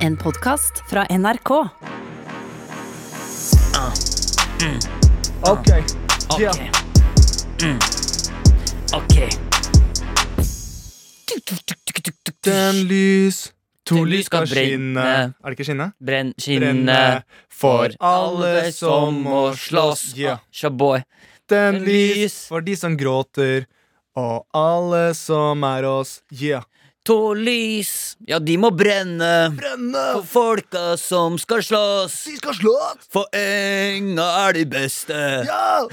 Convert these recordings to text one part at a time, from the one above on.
En podkast fra NRK. Ok. Ja. Ok. Den lys, to Den lys skal skinne. Er det ikke skinne? Brenn skinne for alle som må slåss. Ja. Shaboy. Den lys. for de som gråter, og alle som er oss. Yeah. To lys, ja, de må brenne. Brenne! For folka som skal slåss. De skal slåss! For enga er de beste. Ja!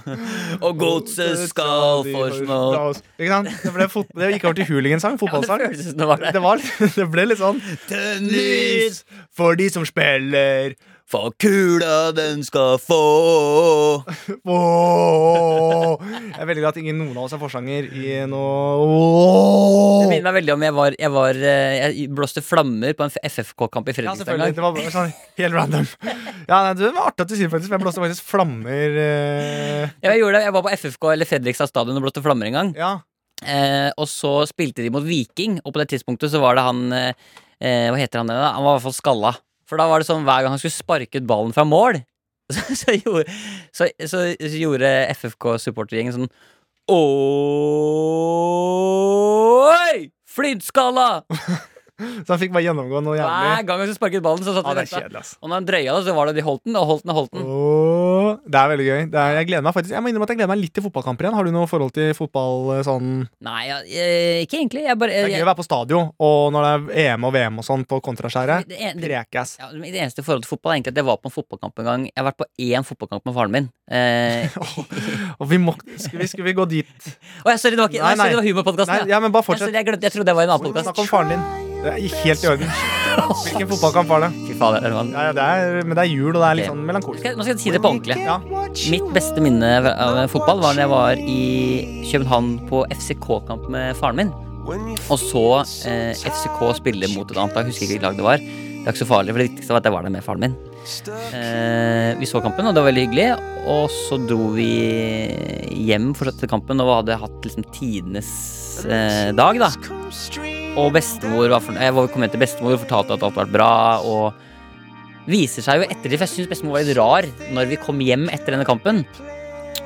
Og godset skal forsmås. Ikke sant? Det, ble fot det gikk over til hooligansang. Fotballsang. Ja, det det var det. det, var, det ble litt sånn Tenn Lys for de som spiller. For kula den skal få. Åh. Jeg er veldig glad at ingen noen av oss er forsanger i Det noe minner meg veldig om jeg var, jeg var eh, Jeg blåste flammer på en FFK-kamp i Fredrikstad Ja, selvfølgelig. Det var sånn helt random. Ja, nei, Det var artig at du sier det, faktisk. men Jeg blåste faktisk flammer eh, Ja, jeg gjorde det, jeg var på FFK eller Fredrikstad stadion og blåste flammer en gang. Ja. Eh, og så spilte de mot Viking, og på det tidspunktet så var det han eh, eh, Hva heter han? da? Han var i hvert fall skalla. For da var det sånn hver gang han skulle sparke ut ballen fra mål, så, så, gjorde, så, så, så gjorde FFK-supportergjengen sånn Oi! Flintskalla! Så han fikk bare gjennomgå noe Hver jævlig. gang han skulle sparke ut ballen, så satt Ja, de og venta. Og når han drøya det, så var det de holdt den, og holdt den og holdt den. Åh, det er veldig gøy. Det er, jeg gleder meg faktisk Jeg må innrømme at jeg gleder meg litt til fotballkamper igjen. Har du noe forhold til fotball eh, sånn Nei, ja, eh, ikke egentlig. Jeg bare Det er gøy å være på stadion, og når det er EM og VM og sånn på kontraskjæret. det, en- det, ja, det eneste forholdet til fotball er egentlig at jeg var på en fotballkamp en gang. Jeg har vært på én fotballkamp med faren min. Eh, Og vi må Skulle vi, vi gå dit? Å jeg sorry, det var, ikke, Nei, nei, sorry, det var humorpodkasten. ja, men bare Jeg, fortsett. sorry, jeg, glemte, jeg trodde det var en annen podkast. Snakk om faren din. Det er helt i orden. Hvilken fotballkamp var det? Fy fader. Ja, ja, det er, men det er jul, og det er litt sånn melankolsk. nå skal jeg si det på ordentlig. Ja. Mitt beste minne av fotball var da jeg var i København på FCK-kamp med faren min. Og så eh, FCK spille mot et annet lag. Husker ikke hvilket lag det var. Det er ikke så farlig, for det viktigste var at jeg var der med faren min. Eh, vi så kampen, og det var veldig hyggelig. Og så dro vi hjem fortsatte til kampen og hadde hatt liksom tidenes eh, dag, da. Og bestemor var for, Jeg kom hjem til bestemor og fortalte at alt var bra. Og viser seg jo ettertid, for jeg syns bestemor var litt rar når vi kom hjem etter denne kampen.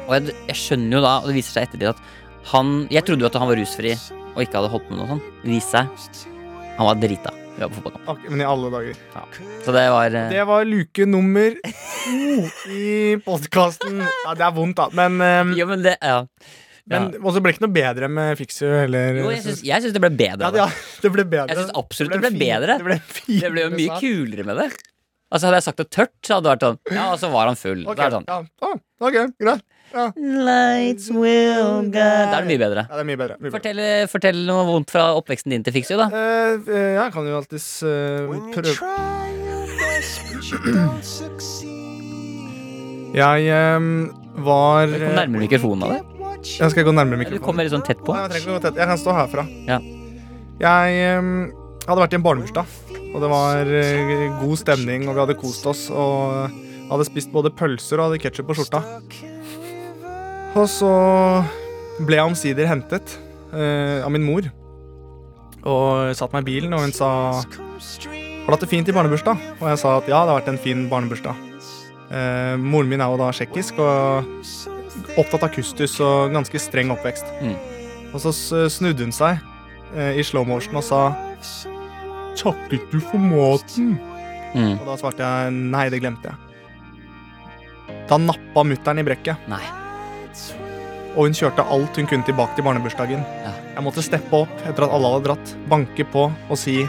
Og jeg, jeg skjønner jo da, og det viser seg ettertid, at han Jeg trodde jo at han var rusfri og ikke hadde holdt på med noe sånt. Det viste seg han var drita. Vi var på fotballkamp. Ok, Men i alle dager. Så det var uh... Det var luke nummer to i podkasten. Ja, det er vondt, da. Men, um, Jo, men det Ja. Men Og så ble det ikke noe bedre med Fixu heller. Jo, jeg syns, det ble bedre. ja, det, det. ja, det ble bedre. Jeg syns absolutt det ble fin- bedre. Det ble, fin, Det ble jo mye kulere med det. Altså Hadde jeg sagt det tørt, så hadde det vært sånn Ja, og så var han full. Okay, det sånn ja. Oh, ok, greit. Ja. Lights will guide Da er det mye bedre. ja, det er mye bedre. Mye bedre. Fortell, fortell noe vondt fra oppveksten din til Fixu, da. Uh, uh, jeg kan jo alltids uh, prøve Jeg um, var Kom nærmere mikrofonen av det. Jeg skal gå nærmere Du kommer kom veldig sånn tett på. Nei, jeg, trenger ikke gå tett. jeg kan stå herfra. Ja. Jeg um, hadde vært i en barnebursdag, og det var uh, god stemning, og vi hadde kost oss. Og hadde spist både pølser og hadde ketsjup på skjorta. Og så ble jeg omsider hentet uh, av min mor. Og satt meg i bilen, og hun sa Har du hatt det fint i barnebursdag? Og jeg sa at ja, det har vært en fin barnebursdag. Eh, moren min er jo da tsjekkisk og opptatt av kustus og ganske streng oppvekst. Mm. Og så snudde hun seg eh, i slow motion og sa Takket du for maten? Mm. Og da svarte jeg nei, det glemte jeg. Da nappa mutter'n i brekket, Nei. og hun kjørte alt hun kunne tilbake til barnebursdagen. Ja. Jeg måtte steppe opp etter at alle hadde dratt, banke på og si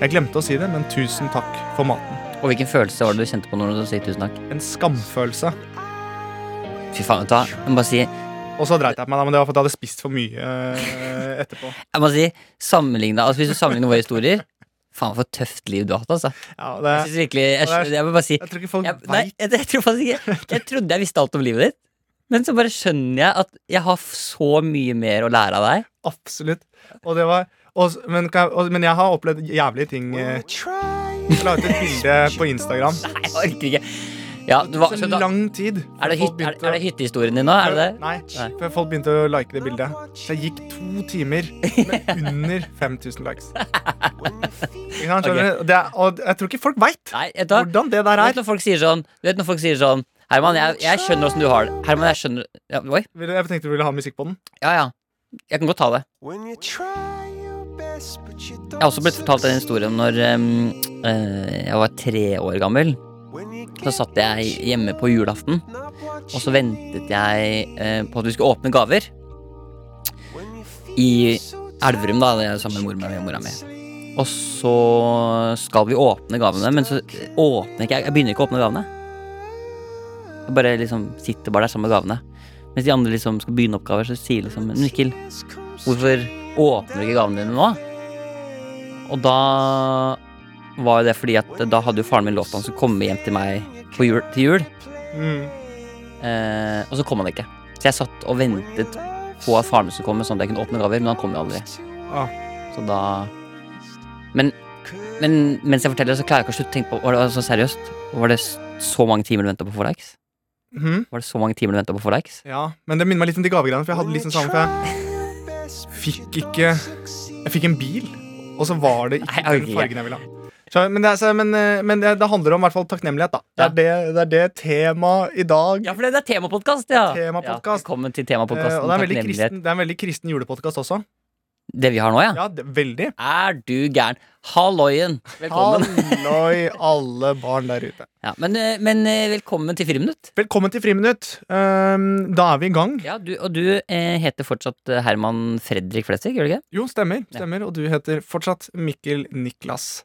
Jeg glemte å si det, men tusen takk for maten. Og hvilken følelse var det du kjente på når du sa tusen takk? En skamfølelse. Fy faen, vet du hva. Jeg må bare si, Og så dreit jeg meg, da, men det var fordi jeg hadde spist for mye eh, etterpå. jeg må si sammenligne altså Hvis du sammenligner våre historier Faen, for tøft liv du har hatt, altså. Ja, det, Jeg synes virkelig Jeg, er- jeg må bare si jeg tror ikke folk jeg, Nei, jeg, jeg tror faktisk ikke Jeg trodde jeg visste alt om livet ditt. Men så bare skjønner jeg at jeg har så mye mer å lære av deg. Absolutt. Og det var og, men, kan jeg, og, men jeg har opplevd jævlige ting. eh. Jeg la ut et bilde på Instagram. Nei, jeg orker ikke. Ja, det var, så da, lang tid. er, det hyt, er, er det hyttehistorien din nå? Er det det? Nei, Nei. Før folk begynte å like det bildet. Så jeg gikk to timer med under 5000 likes. Ikke sant, skjønner? Det er, og jeg tror ikke folk veit vet du hvordan det Du der vet er. når folk sier sånn Du vet når folk sier sånn Herman, jeg, jeg skjønner åssen du har det. Herman, jeg skjønner ja, Oi. Jeg tenkte du ville ha musikk på den. Ja, ja. Jeg kan godt ta det. Jeg har også blitt fortalt en historie om når um, uh, jeg var tre år gammel. Så satt jeg hjemme på julaften, og så ventet jeg eh, på at vi skulle åpne gaver. I Elverum, da, det er sammen med mormor og mora mi. Og så skal vi åpne gavene, men så åpner ikke jeg Jeg begynner ikke å åpne gavene. Jeg bare liksom sitter bare der sammen med gavene. Mens de andre liksom skal begynne oppgaver, så sier liksom Mikkel, hvorfor åpner du ikke gavene dine nå? Og da var jo det fordi at da hadde jo faren min lovt han skulle komme hjem til meg på jul, til jul. Mm. Eh, og så kom han ikke. Så jeg satt og ventet på at faren min skulle komme, sånn at jeg kunne åpne gaver, men han kom jo aldri. Ah. Så da Men, men mens jeg forteller, så klarer jeg ikke å slutte å tenke på Var det altså seriøst? Var det så mange timer du venta på likes? Mhm. Var det så mange timer du venta på likes? Ja, men det minner meg litt om de gavegreiene, for jeg hadde litt sånn samme For jeg fikk ikke Jeg fikk en bil, og så var det ikke Nei, den fargen jeg ville ha. Så, men det, er, så, men, eh, men det, det handler om i hvert fall takknemlighet, da. Det er det, det, er det temaet i dag. Ja, for det, er temapodkast, ja. Tema Ja, velkommen til Eh, temapodkasten. og det er, kristen, det er en veldig kristen julepodkast også. Det vi har nå, ja. Ja, det, veldig. Er du gæren? Halloien. Velkommen. Halloi, alle barn der ute. Ja, men, eh, men eh, velkommen til Friminutt. Velkommen til Friminutt. Um, da er vi i gang. Ja, du, og du eh, heter fortsatt eh, Herman Fredrik Flesvig, gjør du ikke? Jo, stemmer. stemmer Og du heter fortsatt Mikkel Niklas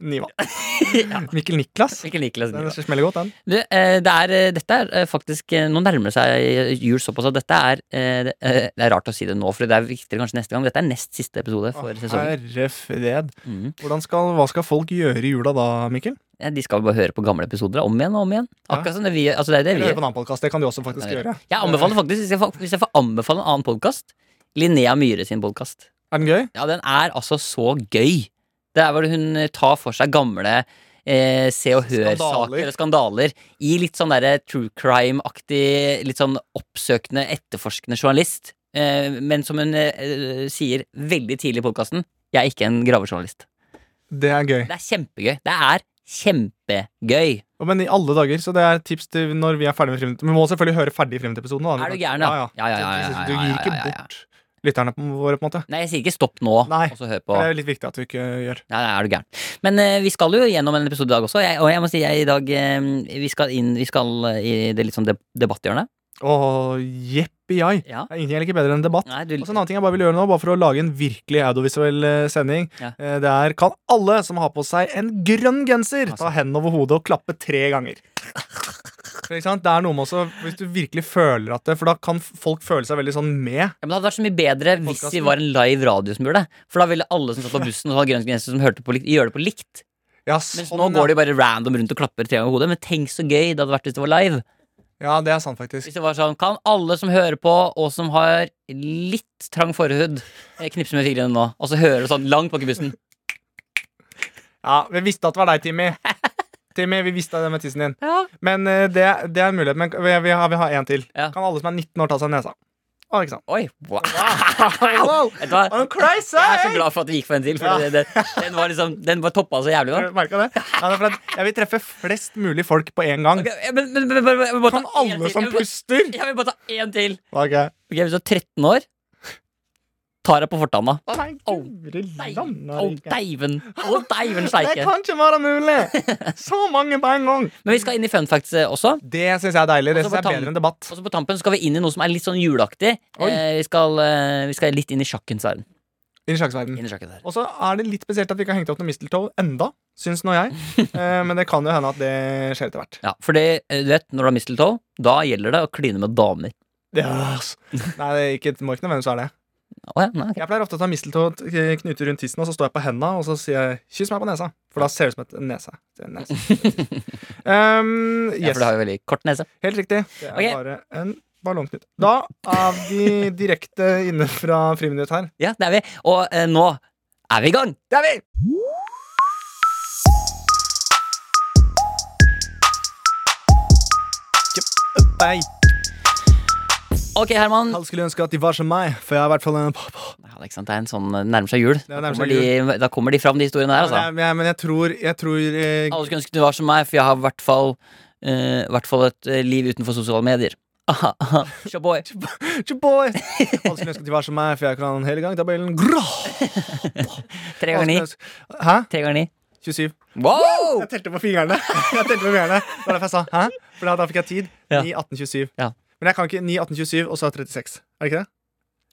Niva. Ja. Mikkel Niklas. Mikkel Niklas. Den smeller godt, den. Du, eh, det er, dette er faktisk Nå nærmer det seg jul såpass at dette er eh, det, er rart å si det nå, for det er viktigere kanskje neste gang. Dette er nest siste episode for sesongen. Herre fred. Mhm. Skal, hva skal folk gjøre i jula da, Mikkel? Ja, de skal bare høre på gamle episoder om igjen og om igjen. Akkurat som det vi altså det er det vi høre på en annen podcast, Det kan du også faktisk gjøre. Jeg anbefaler faktisk, hvis jeg, får- hvis jeg får anbefale en annen podkast, Linnea Myhre sin podkast. Er den gøy? Ja, den er altså så gøy. Det er hvor hun eh, tar for seg gamle eh, Se og Hør-saker og eller skandaler i litt sånn derre true crime-aktig, litt sånn oppsøkende, etterforskende journalist. Eh, men som hun eh, sier veldig tidlig i podkasten, jeg er ikke en gravejournalist. Det er gøy. Det er kjempegøy. Det er kjempegøy. Men i alle dager, så det er tips til når vi er ferdig med Friminutt. Vi må selvfølgelig høre ferdig Friminutt-episoden. Er du gæren, da? Ja, Ja, ja, ja, ja, ja, Du gir ikke bort lytterne på- våre, på en måte. Nei, jeg sier ikke stopp nå, Nei. det er litt viktig at du ikke gjør. Nei, nei, er du gæren. Men uh, vi skal jo gjennom en episode i dag også. Jeg, og jeg må si jeg i dag uh, Vi skal inn Vi skal eh, i det litt sånn deb debatthjørnet. Åh, jeppijai. Ja. Det er ingenting jeg liker bedre enn debatt. Nei, du, Og så en annen ting jeg bare vil gjøre nå, bare for å lage en virkelig audiovisuell eh, sending. Ja. Eh, Det er kan alle som har på seg en grønn genser, Altså. ta hendene over hodet og klappe tre ganger. Det er noe med også Hvis du virkelig føler at det For da kan folk føle seg veldig sånn med. Ja, men Det hadde vært så mye bedre hvis vi var en live radio som gjorde det. For da ville alle som satt på bussen og hadde grønn genser, som hørte på likt, gjøre det på likt. Ja, Mens sånn, nå ja. går de bare random rundt og klapper tre ganger i hodet. Men tenk så gøy det hadde vært hvis det var live. Ja, det er sant, faktisk. Hvis det var sånn, Kan alle som hører på, og som har litt trang forhud, eh, knipse med fingrene nå, og så høre det sånn langt bak i bussen? Ja, Vi visste at det var deg, Timmy. Timmy, vi visste det med tissen din. Ja. Men eh, det, det er en mulighet. Men vi, vi har, vi har en til. Ja. Kan alle som er 19 år, ta seg nesa? Å, ikke sant? Oi, wow. Wow. Du? Jeg er så glad for at det gikk for en til, for Ja. den var liksom Den var toppa så jævlig du merket det? Ja, er jeg vil treffe flest mulig folk på en gang. Okay, men, men, men, Kan alle som puster? Jeg vil bare ta én til. Ok. Ok, Hvis du er 13 år, tar jeg på fortanna. Å, Nei, rike. deiven. Å, deiven Det kan ikke være mulig! Så mange på en gang. Men vi skal inn i fun facts eh, også. Det syns jeg er deilig. Det synes jeg er bedre enn debatt. Og så på tampen skal vi inn i noe som er litt sånn juleaktig. Eh, vi, skal, eh, vi skal litt inn i sjakkens verden. Inn i sjakksverden. Inn i sjakkens verden. Og så er det litt spesielt at vi ikke har hengt opp noe mistletoe enda, syns nå jeg. Eh, men det kan jo hende at det skjer etter hvert. Ja, fordi eh, du vet, når du har mistletoe, da gjelder det å kline med damer. Yes. Nei, det, er ikke, må ikke nødvendigvis være det. Å ja, nei, okay. Jeg pleier ofte å ta misteltå knyte rundt tissen, og så står jeg på henda og så sier jeg 'kyss meg på nesa'. For da ser det ut som et nese. Det er nese. um, ja, for du har jo veldig kort nese. Helt riktig. Det er okay. bare en ballongknut. Da er vi direkte inne fra Friminutt her. Ja, det er vi. Og eh, nå er vi i gang. Det er vi! Nei, Ok, Herman. alle skulle ønske at de var som meg, for jeg er i hvert fall en pappa. Ja, det det er en sånn nærmer seg jul. Det Da kommer, de, da kommer de fram, de historiene der, altså. jeg, men jeg, tror, jeg tror eh, Alle skulle ønske de var som meg, for jeg har i hvert fall eh, hvert fall et eh, liv utenfor sosiale medier. Aha, aha. Alle skulle ønske de var som meg, for jeg kan hele gang tabellen. Tre ganger ni. Hæ? Tre ganger ni. 27. Wow! Jeg telte på fingrene. Jeg telte på fingrene Det var derfor jeg sa hæ? For da, da fikk jeg tid. Ja. 9, 18, 27. Ja. Men jeg kan ikke 9, 18, 27 og så 36. Er det ikke det?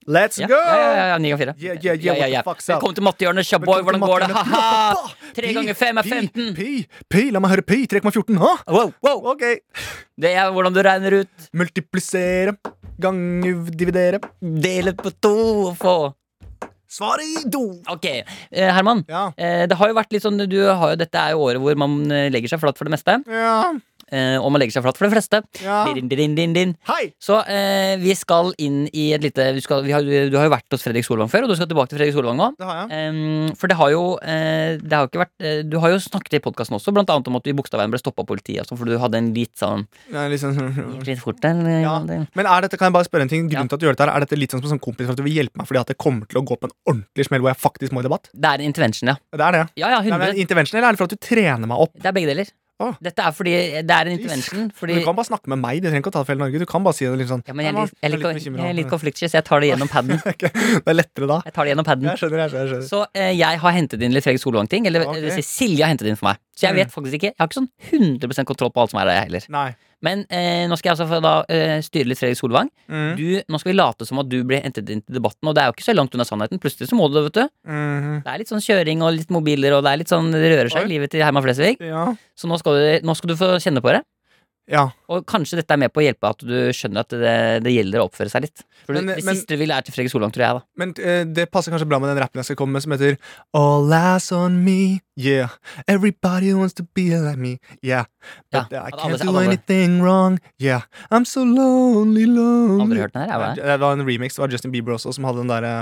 Let's Ja, go! ja, ja, ja, 9 og 4. Yeah, yeah, yeah, yeah, yeah. Velkommen til mattehjørnet, Shaboy. Hvordan går det? Ha-ha! 3 ganger 5 er 15. Pi, pi, la meg høre pi. 3,14. Ha? Wow, wow. Ok. Det er hvordan du regner ut. Multiplisere. Gange, dividere. Dele på to og få Svaret i do. Ok, eh, Herman. Ja. Eh, det har jo vært litt sånn du har jo, Dette er jo året hvor man eh, legger seg flatt for det meste. Ja. Eh, og man legger seg flatt for det fleste. ja. Din, din, din! Så eh, vi skal inn i et lite vi skal, vi har, Du har jo vært hos Fredrik Solvang før, og du skal tilbake til Fredrik Solvang nå. Det. Em, for det har jo eh, Det har jo ikke vært eh, Du har jo snakket i podkasten også, blant annet om at du i Bogstadveien ble stoppa av politiet. Altså, for du hadde en litt sånn Ja, liksom. Gikk litt fort der. Ja. Men er dette, kan jeg bare spørre en ting? Grunnen til at du gjør dette Er dette litt sånn som en sånn kompis for at du vil hjelpe meg fordi at det kommer til å gå på en ordentlig smell hvor jeg faktisk må i debatt? Det er en intervention, ja. Det er det. Ja, ja, Nei, 100. men intervention, eller er det for at du trener meg opp? Det er begge deler. Å. Dette er fordi det er en intervention. Fordi Du kan bare snakke med meg. Du trenger ikke å ta det for hele Norge. Du kan bare si det litt sånn ja, men jeg, er «Nei, litt- jeg, nå, liker, jeg, er litt konfliktsky, så jeg tar det gjennom paden. Det er lettere da. Jeg tar det gjennom paden. Jeg skjønner, jeg skjønner. Jeg skjønner. Så eh, jeg har hentet inn litt Fredrik Solvang-ting. Eller Ok. det vil si, Silje har hentet inn for meg. Så jeg Mm. vet faktisk ikke Jeg har ikke sånn 100 kontroll på alt som er der, jeg heller. Nei. Men eh, nå skal jeg altså få da eh, styre litt Fredrik Solvang. Mm. Du, nå skal vi late som at du ble hentet inn til debatten, og det er jo ikke så langt unna sannheten. Plutselig så må du det, vet du. Mm. Det er litt sånn kjøring og litt mobiler, og det er litt sånn det rører seg i livet til Herman Flesvig. Ja. Så nå skal, du, nå skal du få kjenne på det. Ja. Og kanskje dette er med på å hjelpe at du skjønner at det, det gjelder å oppføre seg litt. For Men- det, men- siste du vil, er til Fredrik Solvang, tror jeg, da. Men uh, det passer kanskje bra med den rappen jeg skal komme med, som heter All eyes on me, yeah. Everybody wants to be like me, yeah. But Ja, I can't do anything wrong, yeah. I'm so lonely, lonely. Aldri hørt den her, jeg, hva? Det var en remix. Det var Justin Bieber også som hadde den derre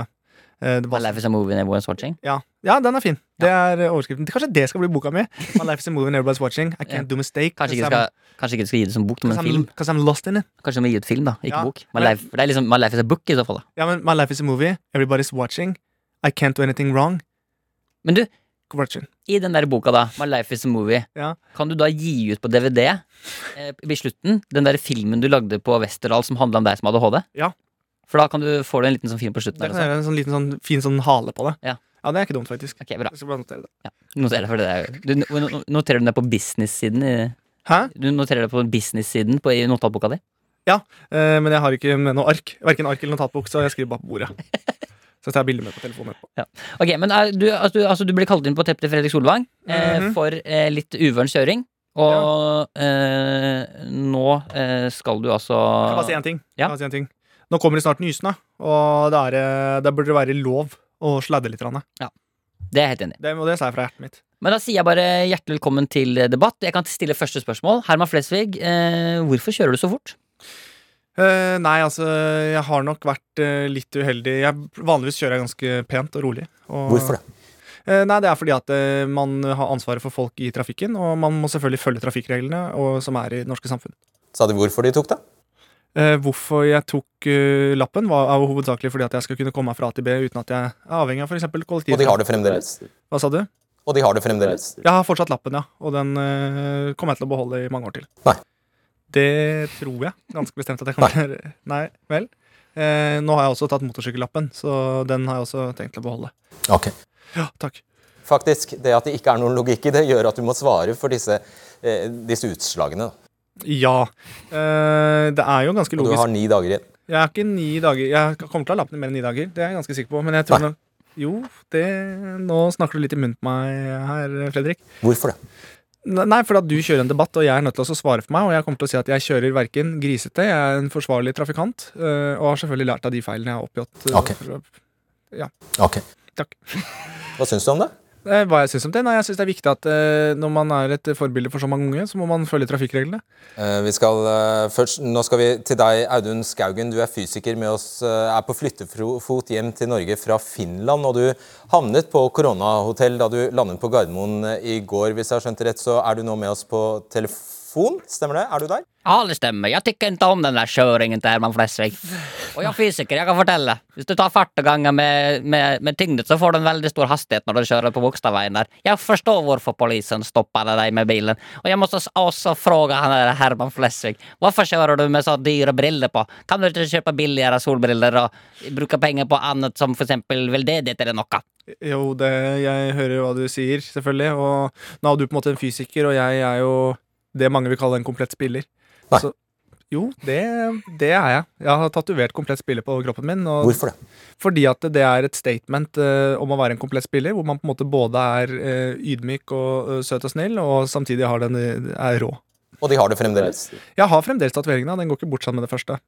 Uh, det My life is a movie and everyone's watching. ja. ja, den er fin. Det er eh, overskriften. Kanskje det skal bli boka mi. My life is a movie and everybody's watching. I can't Ja. do mistake. Kanskje ikke, skal, kanskje ikke du skal gi det som bok, men en film. cause I'm lost in it. Kanskje du må gi ut film, da, ikke Ja, bok. My men- life, det er liksom My life is a book, i så fall. da Ja, men My life is a movie. Everybody's watching. I can't do anything wrong. Men du, Watching. i den der boka, da, My life is a movie, Ja. kan du da gi ut på DVD eh, i slutten den der filmen du lagde på Westerdal som handla om deg som hadde HD? Ja. For da kan du, få du en liten sånn film på slutten. Der Der kan jeg også. gjøre en sånn liten sånn fin sånn hale på det. Ja. ja, det er ikke dumt, faktisk. Ok, bra. Jeg skal bare notere det. Noter det, for det er, du no- noterer du det på business-siden? i- Hæ? Du noterer det på business-siden på- i notatboka di? Eh, men jeg har ikke med noe ark. Verken ark eller notatbok, så jeg skriver bare på bordet. Så tar jeg bilde med på telefonen etterpå. Ok, men er, du, altså, du, altså, du ble kalt inn på teppet til Fredrik Solvang eh, Mhm. for eh, litt uvøren kjøring. Og eh, nå eh, skal du altså Jeg kan bare si en ting. Ja. Kan bare si en ting. Nå kommer det snart Nysnø, og det, er, eh, det burde være lov å sladde litt. grann. Det er jeg helt enig i. Det, og det sa jeg fra hjertet mitt. Men da sier jeg bare hjertelig velkommen til debatt. Jeg kan stille første spørsmål. Herman Flesvig, eh, hvorfor kjører du så fort? Eh, nei, altså, jeg har nok vært eh, litt uheldig. Jeg, vanligvis kjører jeg ganske pent og rolig. Og, Hvorfor det? Eh, nei, Det er fordi at eh, man har ansvaret for folk i trafikken, og man må selvfølgelig følge trafikkreglene og, som er i det norske samfunn. Sa de hvorfor de tok det? Eh, hvorfor jeg tok eh, lappen, var er hovedsakelig fordi at jeg skal kunne komme meg fra A til B uten at jeg er avhengig av f.eks. Og de har det fremdeles? Hva sa du? Og de har det fremdeles? Jeg har fortsatt lappen, ja. Og den eh, kommer jeg til å beholde i mange år til. Nei. Det tror jeg ganske bestemt at jeg kan gjøre. Nei, vel. Eh, nå har jeg også tatt motorsykkellappen, så den har jeg også tenkt å beholde. Ok. Ja, takk. Faktisk, det at det ikke er noen logikk i det, gjør at du må svare for disse, eh, disse utslagene. Ja. Uh, det er jo ganske logisk. Og du har ni dager igjen. Jeg har ikke ni dager Jeg kommer til å ha lappen i mer enn ni dager. Det er jeg ganske sikker på. Men jeg tror nok Jo, det Nå snakker du litt i munnen på meg her, Fredrik. Hvorfor det? Nei, for at du kjører en debatt, og jeg er nødt til å svare for meg. Og jeg kommer til å si at jeg kjører verken grisete, jeg er en forsvarlig trafikant, øh, og har selvfølgelig lært av de feilene jeg har oppgjort. øh, Ok. fra- Ok. Takk. Hva syns du om det? Eh, Hva jeg synes om det? Nei, jeg syns det er viktig at øh, når man er et forbilde for så mange unge, så må man følge trafikkreglene. Eh, vi skal, eh, først, nå skal vi til deg, Audun Skaugen. Du er fysiker med oss, eh, er på flyttefot hjem til Norge fra Finland. Og du havnet på koronahotell da du landet på Gardermoen eh, i går. Hvis jeg har skjønt det rett, så er du nå med oss på telefon. Stemmer det? Er du der? Ja, det stemmer. Jeg tykker ikke om den der kjøringen til Herman Flesvig. Og jeg er fysiker, jeg kan fortelle. Hvis du tar farteganger med, med, med tyngde, så får du en veldig stor hastighet når du kjører på Bogstadveien der. Jeg forstår hvorfor polisen stopper deg med bilen. Og jeg må også spørre han der Herman Flesvig. Hvorfor kjører du med så dyre briller på? Kan du ikke kjøpe billigere solbriller og bruke penger på annet som for eksempel veldedighet eller noe? Jo, det, jeg hører hva du sier, selvfølgelig. Og nå er du på en måte en fysiker, og jeg er jo det mange vil kalle en komplett spiller. Nei. Så, jo, det, det er jeg. Jeg har tatovert komplett spiller på kroppen min. Hvorfor det? Fordi at det er et statement uh, om å være en komplett spiller, hvor man på en måte både er uh, ydmyk og uh, søt og snill, og samtidig har den, er rå. Og de har det fremdeles. Jeg har fremdeles tatoveringene, den går ikke bort sammen med det første.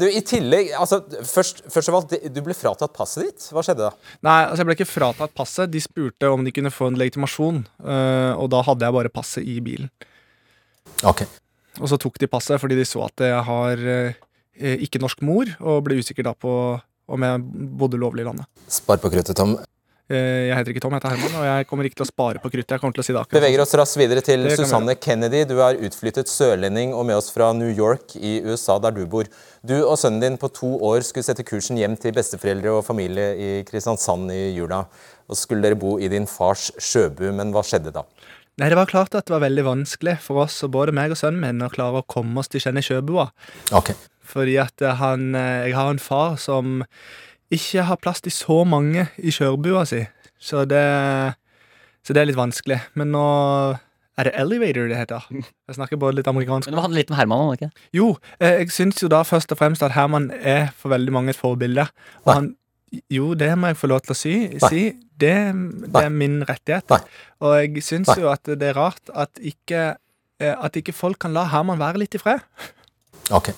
Du, i tillegg, altså, først, først av alt, du ble fratatt passet ditt. Hva skjedde da? Nei, altså jeg ble ikke fratatt passet. De spurte om de kunne få en legitimasjon, og da hadde jeg bare passet i bilen. Ok. Og så tok de passet fordi de så at jeg har eh, ikke norsk mor, og ble usikker da på om jeg bodde lovlig i landet. Spar på kruttet, Tom. Eh, jeg heter ikke Tom, jeg heter Herman, og jeg kommer ikke til å spare på kruttet. Jeg kommer til å si det akkurat. Beveger oss raskt videre til Susanne Kennedy. Du er utflyttet sørlending og med oss fra New York i USA, der du bor. Du og sønnen din på to år skulle sette kursen hjem til besteforeldre og familie i Kristiansand i jula. Og skulle dere bo i din fars sjøbu, men hva skjedde da? Nei, det var klart at det var veldig vanskelig for oss, og både meg og sønnen min, å klare å komme oss til Kjenne Sjøbua. Ok. Fordi at eh, han eh, Jeg har en far som ikke har plass til så mange i kjørebua si. Så det, så det er litt vanskelig. Men nå er det elevator det heter. Jeg snakker både litt amerikansk Men det handler litt om Herman, ikke? Jo, eh, jeg syns jo da først og fremst at Herman er for veldig mange et forbilde. Og han Jo, det må jeg få lov til å si. Si. Det, det er min rettighet. Nei. Og jeg syns jo at det er rart at ikke, eh, at ikke folk kan la Herman være litt i fred. Ok.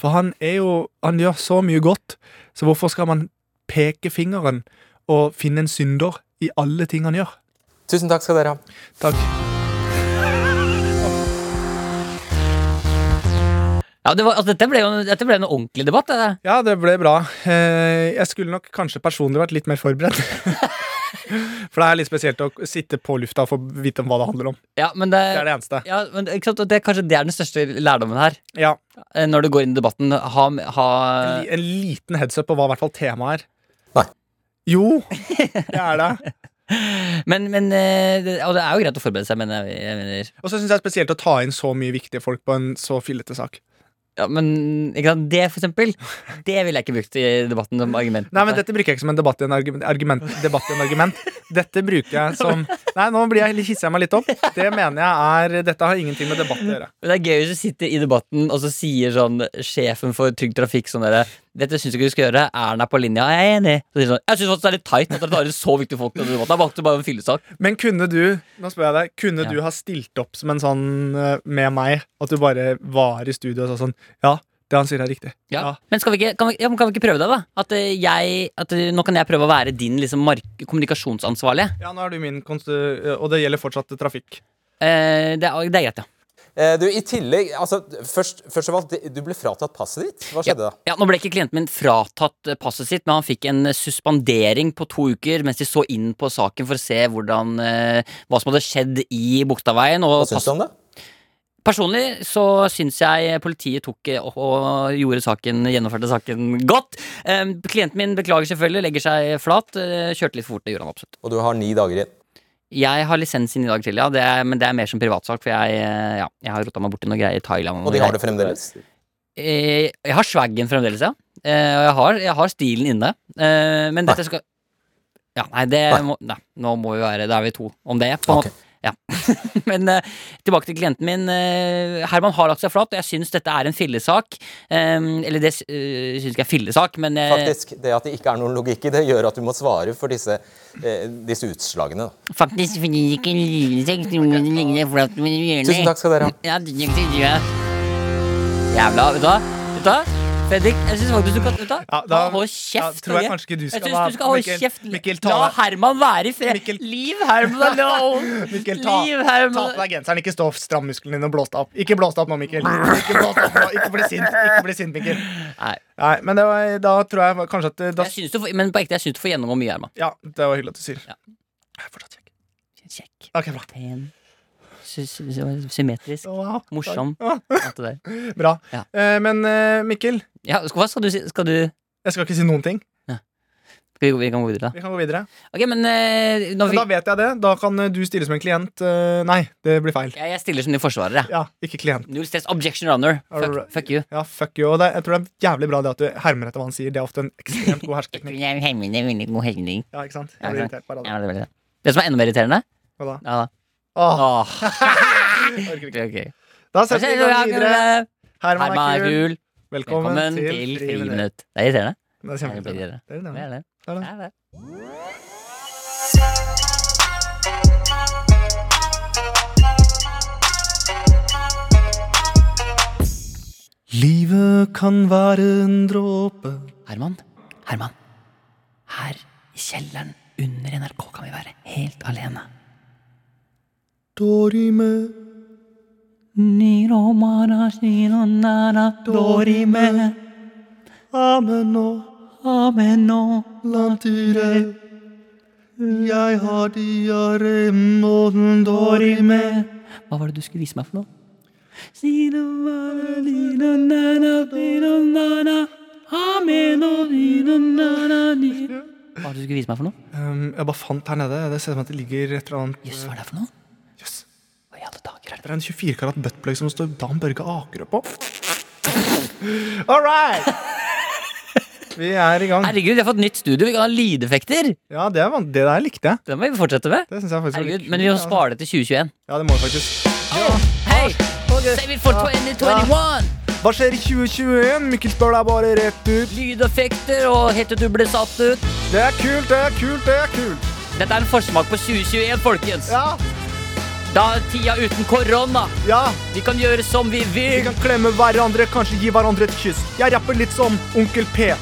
For han er jo Han gjør så mye godt, så hvorfor skal man peke fingeren og finne en synder i alle ting han gjør? Tusen takk skal dere ha. Takk. Ja, det var, altså, dette, ble jo, dette ble en ordentlig debatt. Det. Ja, det ble bra. Eh, Jeg skulle nok kanskje personlig vært litt mer forberedt. For det er litt spesielt å sitte på lufta og få vite om hva det handler om. Ja, men det, Det er det eneste. ja, men ikke sant? det, kanskje det er den største lærdommen her. Ja, eh, Når du går inn i debatten. Ha, ha En, en liten headsup på hva i hvert fall temaet er. Nei. Jo, det er det. Men, men eh, det, Og det er jo greit å forberede seg, men jeg, jeg mener Og så syns jeg det er spesielt å ta inn så mye viktige folk på en så fillete sak. Ja, Men ikke sant? det, for eksempel, det ville jeg ikke brukt i debatten som argument. Nei, men Dette bruker jeg ikke som en debatt i en argument. argument, debatt i en argument. Dette bruker jeg som Nei, nå blir jeg, hisser jeg meg litt opp. Det mener jeg er Dette har ingenting med debatt å gjøre. Men det er gøy hvis du sitter i debatten, og så sier sånn sjefen for Trygg Trafikk sånn derre Dette syns jeg ikke du skal gjøre. Erna er på linja. Jeg er enig. Så sånn, jeg syns det er litt teit at dere tar inn så viktige folk. Det valgte bare en fyllesak. Men kunne du nå spør jeg deg, kunne Ja. du ha stilt opp som en sånn eh, med meg? At du bare var i studio og sa sånn Ja, det han sier er riktig. Ja. Men skal vi, ikke, kan, vi, ja, kan vi ikke prøve det, da? At eh, jeg at, eh, Nå kan jeg prøve å være din liksom, kommunikasjonsansvarlige. Ja, nå er du min. Og det gjelder fortsatt trafikk. Eh, det, er, det er greit, ja. Eh, Du, i tillegg, altså, først, først av alt, du ble fratatt passet ditt. Hva skjedde da? Ja, Nå ble ikke klienten min fratatt eh, passet sitt, men han fikk en eh, suspendering på to uker mens de så inn på saken for å se hvordan, hva som hadde skjedd i Bogstadveien. og Hva syns du om det? Personlig så syns jeg politiet tok og, og gjorde saken, gjennomførte saken godt. Eh, klienten min beklager selvfølgelig, legger seg flat. eh, kjørte litt for fort, det gjorde han absolutt. Og du har ni dager igjen. Jeg har lisens inn i dag til, ja, det er, men det er mer som privatsak, for jeg, eh, ja, jeg har rota meg borti noen greier i Thailand. Og de har det fremdeles. Eh, Jeg har swaggen fremdeles, ja. Eh, Og jeg har, jeg har stilen inne. Men dette skal Ja, nei, det Nei. må Nei, nå må vi være Da er vi to om det. På en okay. måte. Ja. Men eh, tilbake til klienten min. eh, Herman har lagt seg flat, og jeg syns dette er en fillesak. Eh, eller det uh, syns ikke jeg er fillesak, men eh, Faktisk, Det at det ikke er noen logikk i det, gjør at du må svare for disse, eh, disse utslagene. da. faktisk fordi det ikke ligner ligner flat med Tusen takk skal dere ha. Ja, takk skal du ha. Jævla Vet du hva? Fredrik, jeg syns faktisk du kan Vet? Ja, da- Hold Ja, kjeft. tror jeg kanskje du Jeg skal syns du skal holde Mikkel- kjeft. Mikkel, ta La Herman være i fred. Mikkel- Leave Herman alone. Mikkel, ta, ta på deg genseren. Ikke stå strammusklene dine og blås deg opp. Ikke blås deg opp nå, Mikkel. Ikke, opp nå. ikke bli sint, Ikke bli sint, Mikkel. Nei, Nei, men det var, da tror jeg kanskje at det- da, jeg synes du får, men på ekte, jeg syns du får gjennomgå mye, Herman. Ja, det var hyggelig at du sier. Ja. Jeg er fortsatt kjekk. Kjekk. Ok, bra. Pen. Sy sy symmetrisk. Wow. Morsom. Bra. Ja. Eh, men eh, Mikkel, Ja, hva skal du si? Skal du jeg skal ikke si noen ting. Skal vi, vi kan gå videre, da? Vi kan gå videre. Ok, men eh, når Men vi, da vet jeg det. Da kan eh, du stille som en klient. Uh, nei, det blir feil. jeg, stiller som din forsvarer. Ja, ikke klient. Null stress. Objection runner. Fuck, fuck you. Ja, fuck you. Det, jeg tror det er jævlig bra det at du hermer etter hva han sier. Det er ofte en ekstremt god hersketeknikk. Er. Ja, ikke sant? Jeg blir irritert bare av det. Ja, det, det. det som er enda mer irriterende Hva da? Ja da. Åh, Åh. orker ikke. Ok, ok. Da setter vi i gang videre. Herman er kul. Velkommen, Velkommen til Friminutt. Det er irriterende. Det er er kjempeirriterende. Er er. Det er det. Det er det. Livet kan være en dråpe Herman, Herman. Her i kjelleren under NRK kan vi være helt alene. Dorime Dorime, Amen og ameno. lantire Jeg har diaré og dorime Hva var det du skulle vise meg for noe? Hva var det du skulle vise meg for noe? um, Jeg bare fant her nede. Det ser ut som at det ligger et eller annet Jøss, hva er det for noe? Det er en 24 karat buttplug som står Dan Børge Akerø på. All right! Vi er i gang. Herregud, vi har fått nytt studio. Vi kan ha lydeffekter. Ja, det, er, det der likte jeg. Det må vi fortsette med. Det synes jeg faktisk Herregud, Men vi må spare det til 2021. Ja, det må vi faktisk. Hei! Save it for 2021! Hva skjer i 2021? Mikkel spør deg bare rett ut. Lydeffekter og helt til du ble satt ut. Det er kult, det er kult, det er kult. Dette er en forsmak på 2021, folkens. Ja, Da er tida uten korona. ja. Vi kan gjøre som vi vil. Vi kan klemme hverandre, kanskje gi hverandre et kyss. Jeg rapper litt som Onkel P.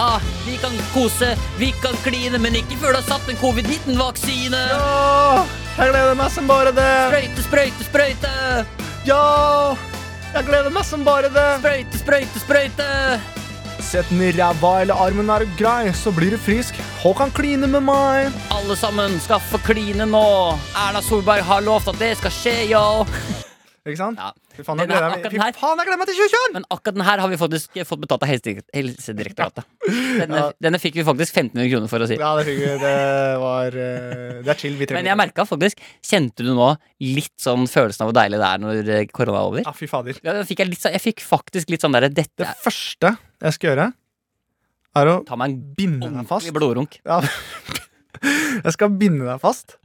Ah, vi kan kose, vi kan kline, men ikke før du har satt en covid-19-vaksine. Ja, jeg gleder meg som bare det. Sprøyte, sprøyte, sprøyte. Ja, jeg gleder meg som bare det. Sprøyte, sprøyte, sprøyte. Sett den i ræva eller armen er grei, så blir du frisk. Håkan kline med meg. Alle sammen skal få kline nå. Erna Solberg har lovt at det skal skje, yo. Ikke sant? Ja. Fy faen, jeg gleder meg, akkurat Fy den her- faen, jeg gleder meg til 2021! Men akkurat den her har vi faktisk fått betalt av Helse- Helsedirektoratet. Denne, denne fikk vi faktisk 1500 kroner for å si. Ja, det fikk vi. Det var eh, Det er chill. Vi trenger Men jeg merka faktisk Kjente du nå litt sånn følelsen av hvor deilig det er når eh, korona er over? Ja, fy fader. Ja, da fikk jeg, litt, sånn- jeg fikk faktisk litt sånn derre Dette Det første jeg skal gjøre, er å Ta meg en binde meg fast. ordentlig blodrunk. Ja. Jeg skal binde deg fast.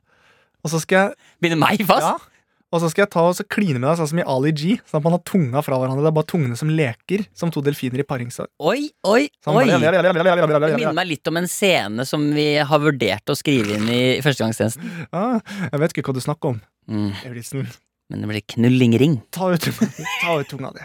Og så skal jeg Binde meg fast? Ja. Og så skal jeg ta og så kline med deg sånn som i Ali G. Sånn at man har tunga fra hverandre. Det er bare tungene som leker, som to delfiner i paringsdag. Oi, oi, Sånn, oi. Det minner meg litt om en scene som vi har vurdert å skrive inn i førstegangstjenesten. Ah, jeg vet ikke hva du snakker om. Mm, Lauritzen. Men det blir knullingring. Ta ut. Ta ut tunga di.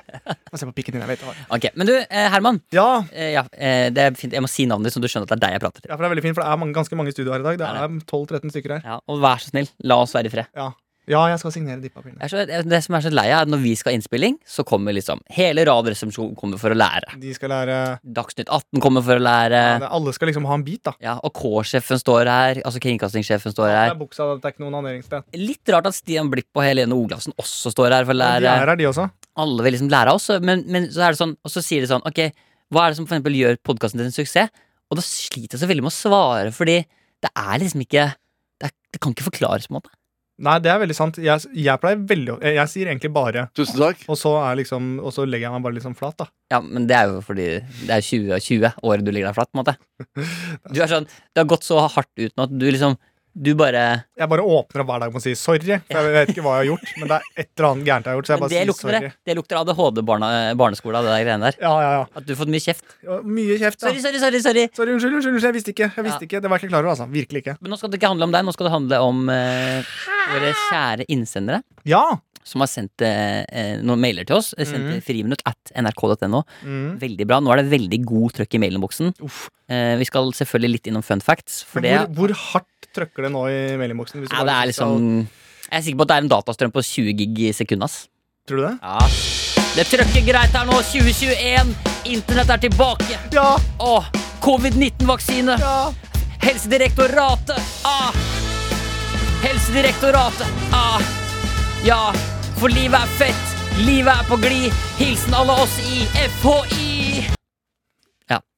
Få se på pikken din. Jeg vet. Ok, Men du, eh, Herman. Ja, Eh, ja, eh, det er fint. Jeg må si navnet ditt, så du skjønner at det er deg jeg prater til. ja, for det er veldig fint, for det er mange, ganske mange studioer her i dag. Det er 12-13 stykker her. Ja, og vær så snill, la oss være i fred. Ja, ja jeg skal signere de papirene. Jeg er så, det som er så lei av, er når vi skal ha innspilling, så kommer liksom hele Radioresepsjonen kommer for å lære. De skal lære Dagsnytt 18 kommer for å lære. ja, det- Alle skal liksom ha en bit, da. Ja, og K-sjefen står her. Altså kringkastingssjefen står her Det er buksa, det er ikke noen anneringssted. Litt rart at Stian Blipp og Helene Olafsen også står her for å lære De er her, de også. Alle vil liksom lære av oss, men, men så er det sånn Og så sier de sånn Ok, hva er det som for eksempel gjør podkasten til en suksess? Og da sliter jeg så veldig med å svare, fordi det er liksom ikke Det, er, det kan ikke forklares, på en måte. Nei, det er veldig sant. Jeg, jeg pleier veldig jeg, jeg sier egentlig bare Tusen takk. og så, er liksom, og så legger jeg meg bare litt sånn flat, da. Ja, men det er jo fordi det er 2020 året du ligger deg flatt, på en måte. Du er sånn Det har gått så hardt ut nå at du liksom Du bare Jeg bare åpner opp hver dag med å si sorry. For jeg vet ikke hva jeg har gjort, men det er et eller annet gærent jeg har gjort. Så jeg bare det sier lukter sorry. det. Det lukter ADHD-barneskole av det der greiene der. Ja, ja, ja. At du har fått mye kjeft. Ja, Mye kjeft, Sorry, sorry, sorry. sorry Sorry, unnskyld, unnskyld, unnskyld, jeg visste ikke. Jeg visste Ja. ikke, Det var jeg ikke klar over, altså. Virkelig ikke. Men nå skal det ikke handle om deg, nå skal det handle om eh, våre kjære innsendere. Ja! Som har sendt eh, eh, noen mailer til oss. eh, Sendt mm. til friminutt at nrk.no. Mm. Veldig bra. Nå er det veldig god trøkk i mailinnboksen. Eh, vi skal selvfølgelig litt innom fun facts. For det, Hvor, hvor hardt trykker det nå i meldingboksen. hvis ja, det er liksom Jeg er sikker på at det er en datastrøm på 20 gig i sekundet. ass. Tror du det? Ja. Det trøkker greit her nå. 2021. Internett er tilbake. Ja! Åh, Covid-19-vaksine. Ja! Helsedirektoratet. Ah. Helsedirektoratet. Ah. Ja, for livet er fett, livet er på glid. Hilsen alle oss i FHI.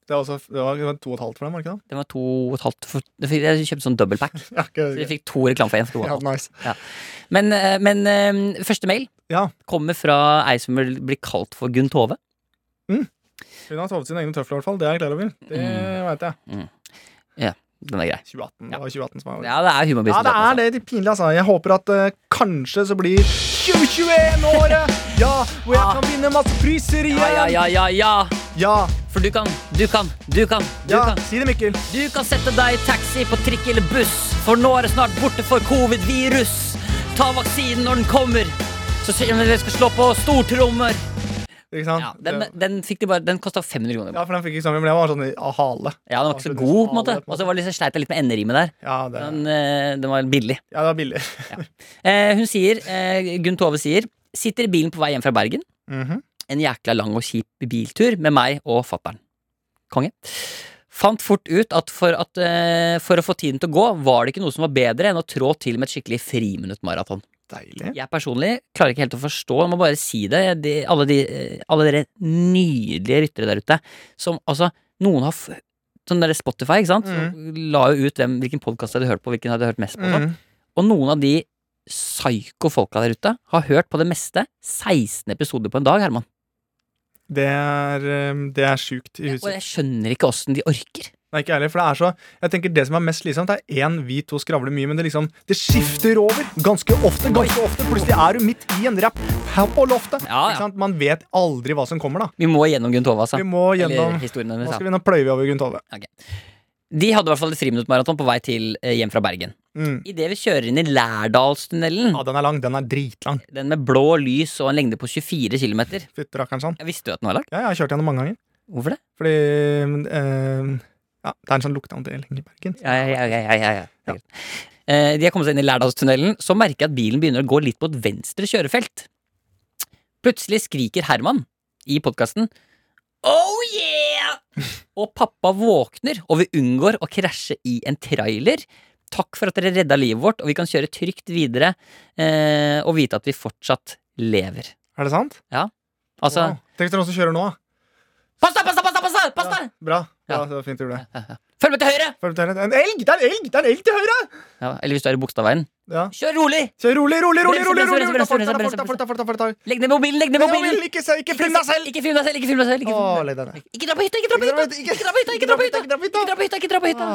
Det, var også, det var to og et halvt for dem, var det ikke det? Det var to og et halvt for, Jeg kjøpte sånn dobbeltpack. Ja, Så vi fikk to reklame for én. for ja, nice. ja, Men, eh, men eh, første mail Ja, kommer fra ei som vil bli kalt for Gunn Tove. hun har sovet sine egne tøfler, i hvert fall. Det er jeg klar over. Det Mm. veit jeg. Den er grei. 2018. Det var 2018 som var Ja, det er humorbusiness. Ja, det er det. det er pinlig, altså. Jeg håper at uh, kanskje så blir 2021-året! Ja, hvor jeg Ah. kan vinne masse priser igjen! Ja, ja, ja, ja, ja. Ja, For du kan, du kan, du kan, du ja, kan. si det, Mikkel. Du kan sette deg i taxi på trikk eller buss, for nå er det snart borte for covid-virus. Ta vaksinen når den kommer, så sier vi at vi skal slå på stortrommer. Ikke sant? Ja, den, den, fikk de bare, den kosta 500 kroner. ja, for den fikk ikke sammen, men den var sånn i hale. Ja, den var ikke så god, på en måte. Og så var det litt, sleit jeg litt med enderimet der. Ja, det, Den, eh, den var billig. ja, det var billig. Eh, hun sier, eh, Gunn Tove sier, sitter i bilen på vei hjem fra Bergen. Mhm. En jækla lang og kjip biltur med meg og fattern. Konge. Fant fort ut at for, at eh, for å få tiden til å gå, var det ikke noe som var bedre enn å trå til med et skikkelig friminuttmaraton. Deilig. Jeg personlig klarer ikke helt å forstå, jeg må bare si det, de, alle, de, eh, alle dere nydelige ryttere der ute som altså Noen har Sånn der Spotify, ikke sant? Mm. la jo ut hvem, hvilken podkast jeg hadde hørt på, hvilken jeg hadde hørt mest på. Mm. sånn. Mhm. Og noen av de psyko-folka der ute har hørt på det meste 16 episoder på en dag, Herman. Det er, eh, det er sjukt i Og jeg skjønner ikke åssen de orker. Nei, ikke ærlig, for det er så Jeg tenker Det som er mest slitsomt, er én, vi to skravler mye, men det liksom Det skifter over ganske ofte. ganske ofte Plutselig er du midt i en rapp på loftet. Ja, ja. Ikke sant? Man vet aldri hva som kommer, da. Vi må gjennom Gunn Tove, altså. Vi må Eller gjennom historien Nå skal vi nå pløyer vi over Gunn Tove. De hadde i hvert fall et friminuttmaraton på vei til eh, hjem fra Bergen. Mm. Idet vi kjører inn i Lærdalstunnelen, Ja, den er lang. Den er dritlang. den med blå lys og en lengde på 24 km sånn. Jeg visste du at den var lang? Ja, jeg har kjørt gjennom mange ganger. Hvorfor det? Fordi eh, Ja, det er en sånn lukteandel i Bergen. Ja, ja, ja, ja, ja, ja. Eh, de har kommet seg inn i Lærdalstunnelen, så merker jeg at bilen begynner å gå litt mot venstre kjørefelt. Plutselig skriker Herman i podkasten! Og pappa våkner, og vi unngår å krasje i en trailer. Takk for at dere redda livet vårt, og vi kan kjøre trygt videre eh, og vite at vi fortsatt lever. Er det sant? Altså Wow. Tenk noen som kjører nå, da. Pass deg, pass deg, pass deg! Pass deg! Pass deg! Bra. Ja, Ja. det var fint du gjorde det. Følg med til høyre! Følg til høyre. En elg! Det er en elg! Det er en elg til høyre! Ja, eller hvis du er i Bogstadveien, Ja. kjør rolig! Kjør rolig, rolig, rolig! Rolig, rolig, rolig. Legg ned mobilen, legg ned mobilen! Ikke film deg selv! Ikke film deg selv, ikke film deg selv! Ikke dra på hytta, ikke dra på hytta! Ikke Ikke dra på hytta, ikke dra på hytta! Ikke dra på hytta, Ikke dra på hytta,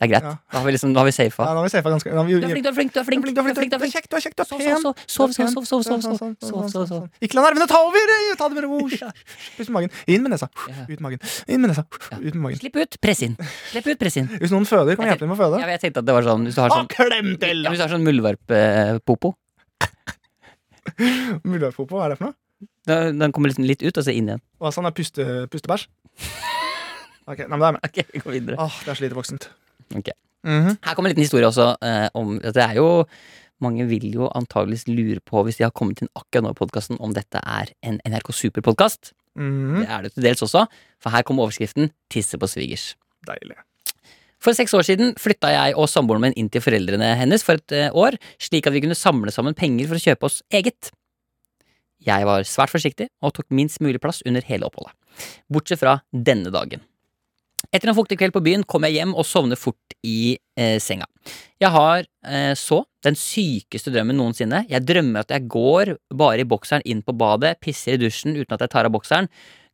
Ah, Ah. Det er greit. Ja. Da har vi liksom, da har vi safa. Ja, nå har vi safa ganske vi- Du er flink, du er flink, du er flink! Du er flink, du er flink, du er kjekk, du er kjekk, du er pen. sov, sov, sov, sov, sov, sov, sov, sov, sov. Ikke la nervene ta over! Ta det med ro. Pust med magen. Inn med nesa. Ut med magen. Inn med nesa. Ut med magen. Slipp ut, press inn. Slipp ut, press inn. Hvis noen føder, kan vi hjelpe dem med å føde. Ja, jeg tenkte at det var sånn Hvis du har Ah, sånn, klem til! ja, hvis du har sånn muldvarp-popo, Muldvarppopo, hva er det for noe? den kommer liksom litt ut, og så inn igjen. Hva sånn er puste, pustebæsj? Ok, nei, men det er med. Okay, vi går videre. Åh, det er så lite voksent. Ok. -hmm. Her kommer en liten historie også eh, om at det er jo mange vil jo antageligvis lure på, hvis de har kommet inn akkurat nå i podkasten, om dette er en NRK Super-podkast. Mhm. Det er det til dels også, for her kommer overskriften 'Tisse på svigers'. Deilig. For seks år siden flytta jeg og samboeren min inn til foreldrene hennes for et eh, år, slik at vi kunne samle sammen penger for å kjøpe oss eget. Jeg var svært forsiktig og tok minst mulig plass under hele oppholdet, bortsett fra denne dagen. Etter en fuktig kveld på byen kommer jeg hjem og sovner fort i eh, senga. Jeg har eh, så den sykeste drømmen noensinne. Jeg drømmer at jeg går bare i bokseren inn på badet, pisser i dusjen uten at jeg tar av bokseren,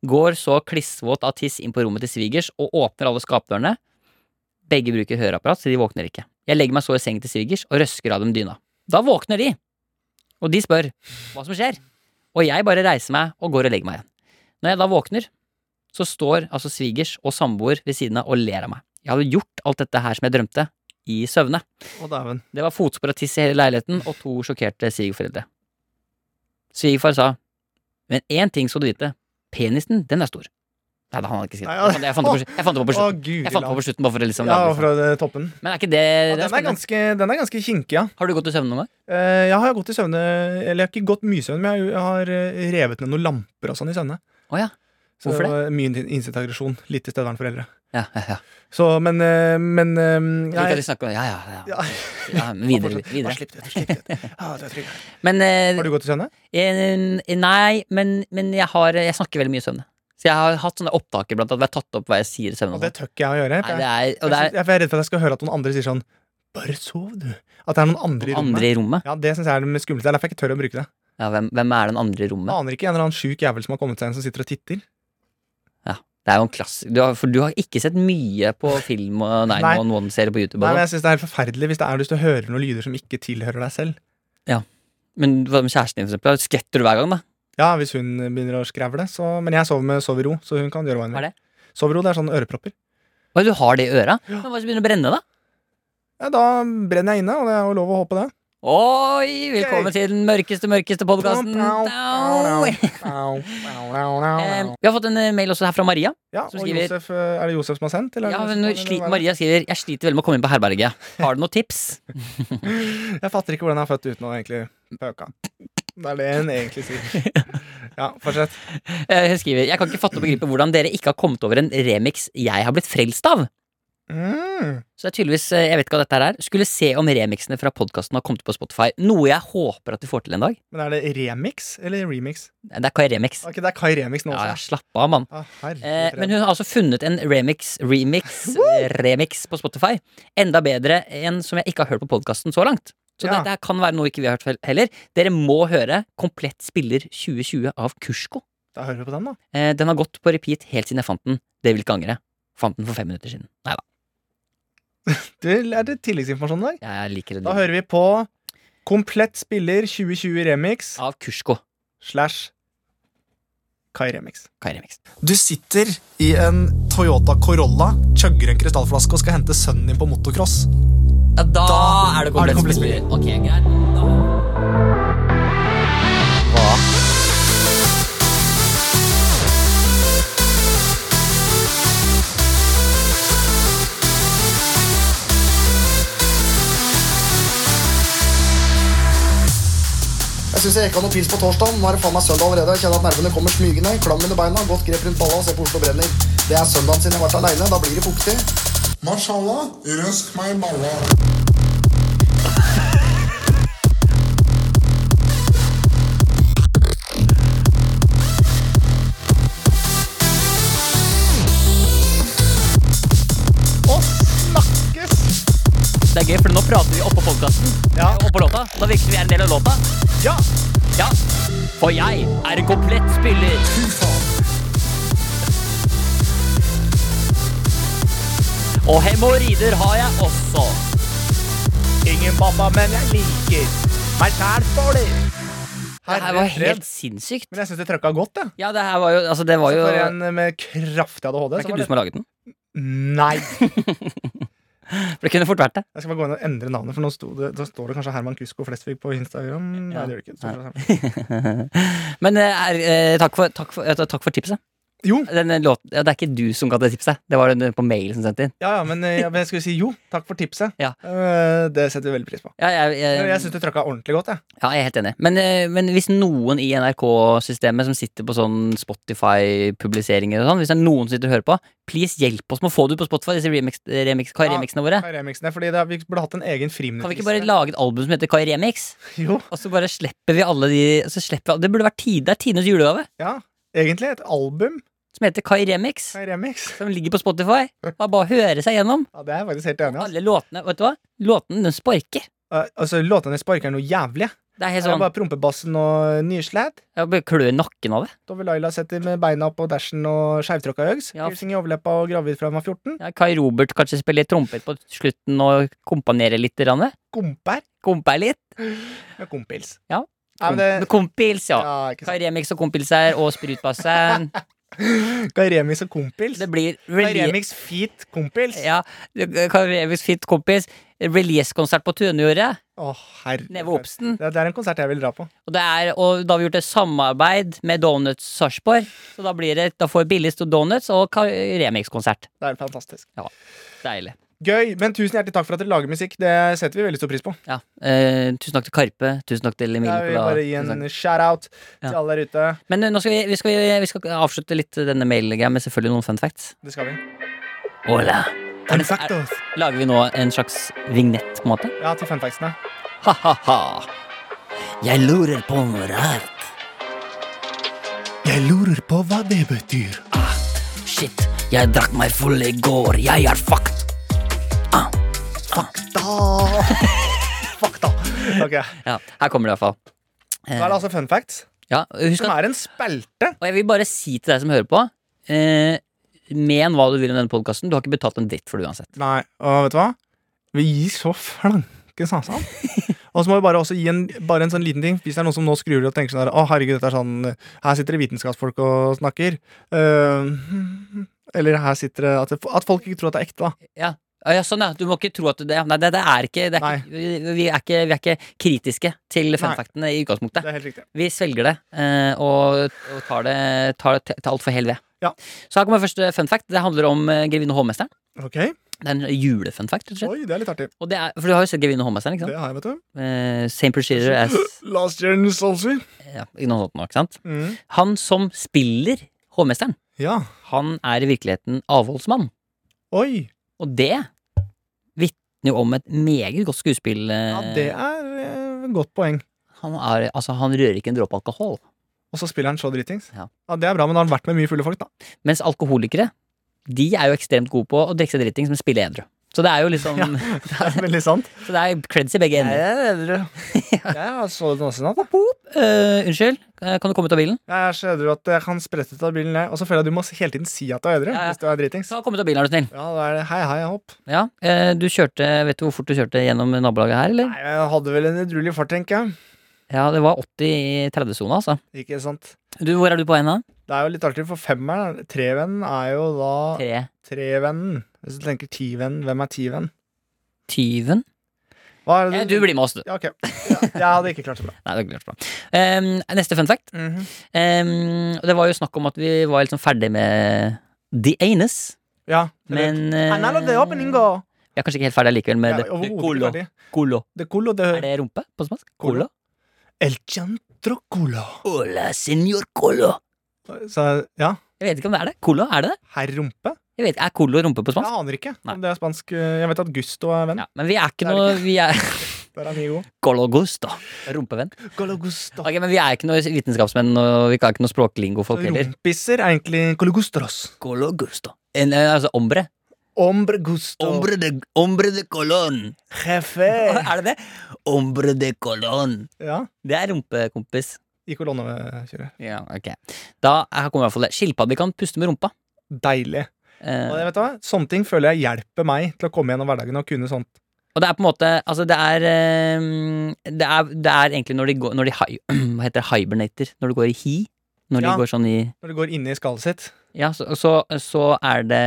går så klissvåt av tiss inn på rommet til svigers og åpner alle skapdørene. Begge bruker høreapparat, så de våkner ikke. Jeg legger meg så i sengen til svigers og røsker av dem dyna. Da våkner de, og de spør hva som skjer, og jeg bare reiser meg og går og legger meg igjen. Når jeg da våkner, så står altså svigers og samboer ved siden av og ler av meg. Jeg hadde gjort alt dette her som jeg drømte, i søvne. Å, dæven. Det var fotspor av tiss i hele leiligheten og to sjokkerte svigerforeldre. Svigerfar sa, men én ting skal du vite, penisen, den er stor. Nei, det har han ikke skrevet. Jeg fant jeg fant det på, på Å, slutten. Jeg fant det på på slutten bare for å liksom Ja, fra toppen. Men er ikke det, Ja, den, er ganske, den er ganske kinkig, ja. Har du gått i søvne noen gang? Uh, jeg har gått i søvne Eller jeg har ikke gått mye i søvne, men jeg, jeg har eh, revet ned noen lamper og sånn i søvne. Oh, ja. Så Hvorfor det? Mye insettaggresjon. Litt tilstedeværende foreldre. Ja, ja, ja. Så, men, eh, men ja, jeg- om Ja, ja, ja. ja. men videre. Videre. slipp det. Slipp det. Ja, det er trygg. Men eh, Har du gått til søvne? Nei, men, men jeg, har, jeg snakker veldig mye søvne. Så jeg har hatt sånne opptaker blant at vi har tatt opp hva jeg sier i søvne. Og det sånn. tør ikke jeg å gjøre. Nei, det jeg, er, det er jeg er redd for at jeg skal høre at noen andre sier sånn Bare sov, du. At det er noen andre i rommet. andre i rommet. Ja, Det syns jeg er det skumleste. Det er derfor jeg ikke tør å bruke det. Ja, hvem, hvem er den andre i Jeg aner ikke en eller annen sjuk jævel som har kommet seg inn som sitter og titter. Det er jo en klasse du har, For du har ikke sett mye på film og nei, Nei. noen, noen serier på YouTube. Nei, men sånn. jeg synes det er helt forferdelig hvis det er hvis du hører noen lyder som ikke tilhører deg selv. Ja, Men hva med kjæresten din, for eksempel? Skvetter du hver gang, da? Ja, hvis hun begynner å skrevle, så Men jeg sover med Sov i ro, så hun kan gjøre hva hun vil. er det? I ro, det er sånne ørepropper. Hva, du har det i øra? Ja. Men Hva hvis det begynner å brenne, da? Ja, da brenner jeg inne, og det er jo lov å håpe det. Oi, velkommen til den mørkeste, mørkeste podkasten. Vi har fått en eh, mail også her fra Maria. Ja, og skriver- Josef, eh, Er det Josef som har sendt? Eller er Ja, men det? Maria skriver Jeg sliter veldig med å komme inn på herberget. Har du noen tips? Jeg fatter ikke hvordan jeg er født uten å egentlig pøke Det er det hun egentlig sier. Ja, fortsett. Eh, Hun skriver Jeg kan ikke fatte og begripe hvordan dere ikke har kommet over en remix jeg har blitt frelst av. Mm. Så det er tydeligvis, eh, jeg vet ikke hva dette her er Skulle se om remixene fra podkasten har kommet på Spotify. Noe jeg håper at de får til en dag. Men er det remix eller remix? Det er Kai Remix. Ok, det er Kai Remix nå Ja, ja, slapp av, mann. Ah, Eh, men hun har altså funnet en remix, remix, remix på Spotify. Enda bedre enn som jeg ikke har hørt på podkasten så langt. Så Ja. dette kan være noe ikke vi har hørt heller. Dere må høre Komplett spiller 2020 av Kursko. Da hører vi på den, da. Eh, den har gått på repeat helt siden jeg fant den. Det vil ikke angre. Fant den for fem minutter siden. Nei da. Det er det tilleggsinformasjon i dag. Jeg liker det. Da hører vi på Komplett spiller 2020 remix Av Kursko. slash Kai Remix. Kai Remix. Du sitter i en Toyota Corolla, chugger en krystallflaske og skal hente sønnen din på motocross. Ja, da, er det komplett, komplett spiller. Ok, greit. Da. Jeg syns jeg jekka noe pils på torsdag. Nå er det faen meg søndag allerede. Jeg kjenner at nervene kommer smygende. Klam under beina, godt grep rundt balla og se på Oslo brenner. Det er søndagen siden jeg har vært aleine. Da blir det fuktig. Mashallah, røsk meg i balla. Er gøy, for nå prater vi oppå podkasten. Ja. Oppå låta. Da virker vi er en del av låta. Ja! Ja. For jeg er en komplett spiller. Fy faen. Og hemoroider har jeg også. Ingen mamma, men jeg liker meg sjæl for det. Det her var helt sinnssykt. Men jeg syns det trøkka godt, jeg. Ja, det her var jo Altså, det var jo For Det en med kraftig ADHD. er ikke du som har laget den. Nei. For det kunne fort vært det. Jeg skal bare gå inn og endre navnet, for nå sto det, da står det kanskje Herman Kusko Flesvig på Instagram. Nei, det gjør det ikke. Det. Men eh, er, eh, takk, for, takk, for, takk for tipset. Jo, eh, ja, det er ikke du som ga det tipset. Det var den på mail som sendte inn. ja, ja, men eh, jeg skulle si jo. Takk for tipset. Ja. Eh, det setter vi veldig pris på. Ja, jeg, jeg, Men Jeg syns det trøkka ordentlig godt. Jeg. ja, jeg er helt enig. Men, eh, men hvis noen i NRK-systemet som sitter på sånn Spotify-publiseringer og sånn, hvis det er noen som sitter og hører på, please hjelp oss med å få det ut på Spotify, disse remix, remix, Kai Ja. remixene våre. Kai Remixene, fordi det, Vi burde hatt en egen friminutt. Kan vi ikke bare lage et album som heter Kai Remix? Jo, Og så bare slipper vi alle de så slipper, Det burde vært tid, det er tidenes julegave. ja. Egentlig et album. Som heter Kai Remix. Kai Remix. Som ligger på Spotify. Bare å høre seg gjennom. Ja, Det er jeg faktisk helt enig. Alle låtene, vet du hva? Låtene den sparker. Uh, altså, Låtene sparker noe jævlig. Det er helt Det er det bare prompebassen og nysledd. Jeg bare klør nakken av det. Dove Laila setter med beina på dashen og skeivtråkka øgs. Ja. Pilsing i overleppa og gravid fra hun var 14. Ja, Kai Robert kanskje spiller trompet på slutten og komponerer litt. Rann. Komper Komper litt. med kompils. Ja. Ja, det, Med Kompils, ja. ja, Kai. Remix og Kompilser og Sprutbassen. Kai Remix og kompils. Det blir Kai rele- Remix feat kompils. Ja, Kai Remix Fit Kompis. Releasekonsert på Tunjordet. Oh, herre. Nede ved Obsten. Det, det er en konsert jeg vil dra på. Og, det er, og da har vi gjort et samarbeid med Donuts Sarpsborg. Så da blir det Da får vi billigst Donuts og Remix-konsert. Det er fantastisk. Ja, Deilig. Gøy, men tusen hjertelig takk for at dere lager musikk. Det setter vi veldig stor pris på. Ja. Eh, tusen takk til Karpe. Tusen takk til Emil Jeg vil bare gi en shout-out Ja. til alle der ute. Men eh, nå skal vi, vi, skal, vi skal avslutte litt denne mailgreia med selvfølgelig noen fun facts. Det skal vi. Hola. Fun factos. Lager vi nå en slags vignett, på en måte? Ja, til fun factsene. Ha-ha-ha. Jeg lurer på noe rart. Jeg lurer på hva det betyr. Shit, jeg drakk meg full i går. Jeg er fucked. Ah. Fuck da. Ok, Ja, her kommer det i hvert fall. Da er det altså fun facts, Ja, husk som at, er en spelte. og jeg vil bare si til deg som hører på eh, Men hva du vil om denne podkasten. Du har ikke betalt en dritt for det uansett. Nei, og vet du hva? Vi gir så flanke satan. Og så må vi bare også gi en, bare en sånn liten ting. Hvis det er noen som nå skrur og tenker sånn der, Å, herregud, dette er sånn Her sitter det vitenskapsfolk og snakker. Uh, eller her sitter det at, at folk ikke tror at det er ekte, da. Ja, ja sånn ja. Du må ikke tro at det Nei, det, det er ikke, det er ikke vi, er ikke vi er ikke kritiske til funfactene i utgangspunktet. Det er helt riktig. Vi svelger det eh, og, og tar det, tar det til, altfor hel ved. Ja. Så her kommer første fun fact. Det handler om uh, Grevinne og hovmesteren. Ok, Det er en julefun fact. Oi, det er litt artig. Og det er, for du har jo sett Grevinne og hovmesteren, ikke Det har jeg, vet du. Eh, same procedure as Last year in Solsby. ja, noe sånt nå, ikke sant? Mm. Han som spiller hovmesteren, Ja. han er i virkeligheten avholdsmann. Oi. Og det vitner jo om et meget godt skuespill. eh, Ja, det er eh, et godt poeng. han, er, altså, han rører ikke en dråpe alkohol. Og så spiller han så dritings. Ja. Det er bra, men da har han vært med mye fulle folk, da. Mens alkoholikere de er jo ekstremt gode på å drikke seg dritings, men spille edru. Så det er jo liksom Det er veldig sant. Så det er creds i begge ender. er edru. Jeg så det da. Eh, unnskyld, eh, kan du komme ut av bilen? Jeg er så edru at jeg kan sprette ut av bilen, jeg. Og så føler jeg at du må hele tiden si at du er edru. Ja, ja. Hvis du er dritings. Så kom ut av bilen, er du snill. Ja, da er det hei, hei, hopp. Ja, uh, du kjørte Vet du hvor fort du kjørte gjennom nabolaget her, eller? Nei, jeg hadde vel en edruelig fart, tenker jeg. Ja, det var 80 i 30-sona, altså. Ikke sant. Du, hvor er du på en, da? Det er jo litt artig, for femmeren, trevennen, er jo da Tre. trevennen. Hvis du tenker tivennen, hvem er tiven? Tyven? Ja, det du blir med oss, du. Ja, ok. Ja, jeg hadde ikke klart så bra. Nei, det ikke klart bra. Um, neste fun fact. Mm -hmm. um, det var jo snakk om at vi var liksom ferdig med The Anus, Ja. men inngå Vi er kanskje ikke helt ferdig likevel med Ja, det. colo. colo. Det culo, det Er det rumpe på spansk? Colo? El centro culo. Hola, señor colo. Så ja, Jeg vet ikke om det er det. Colo, er det det? herr rumpe? Jeg vet, Er colo rumpe på Jeg spansk? aner ikke om det er spansk. Jeg vet at Gusto er venn. Ja, men vi er ikke Det er noe Vi er Der er amigo. colo gusto. Rumpevenn. Colo gusto. Ok, Men vi er ikke noe vitenskapsmenn, og vi kan ikke noe språklingo-folk heller. Rumpisser er egentlig colo gustros. Colo gusto. En, eh, altså ombre. Ombre gusto. de, ombre de colon. Jefe. Er det det? Ombre de colon. Ja, Det er rumpekompis. i kolonnekjøret. Ja, ok. Da her kommer i hvert fall det. Skilpadde kan puste med rumpa. Deilig. Eh, Og vet du hva? Sånne ting føler jeg hjelper meg til å komme gjennom hverdagen og kunne sånt. Og det er på en måte Altså, det er eh, Det er, det er egentlig når de går Når de Hva heter det? Hibernater. Når du går i hi. Når de går sånn i Når det går inni skallet sitt. Ja, så, så, så er det,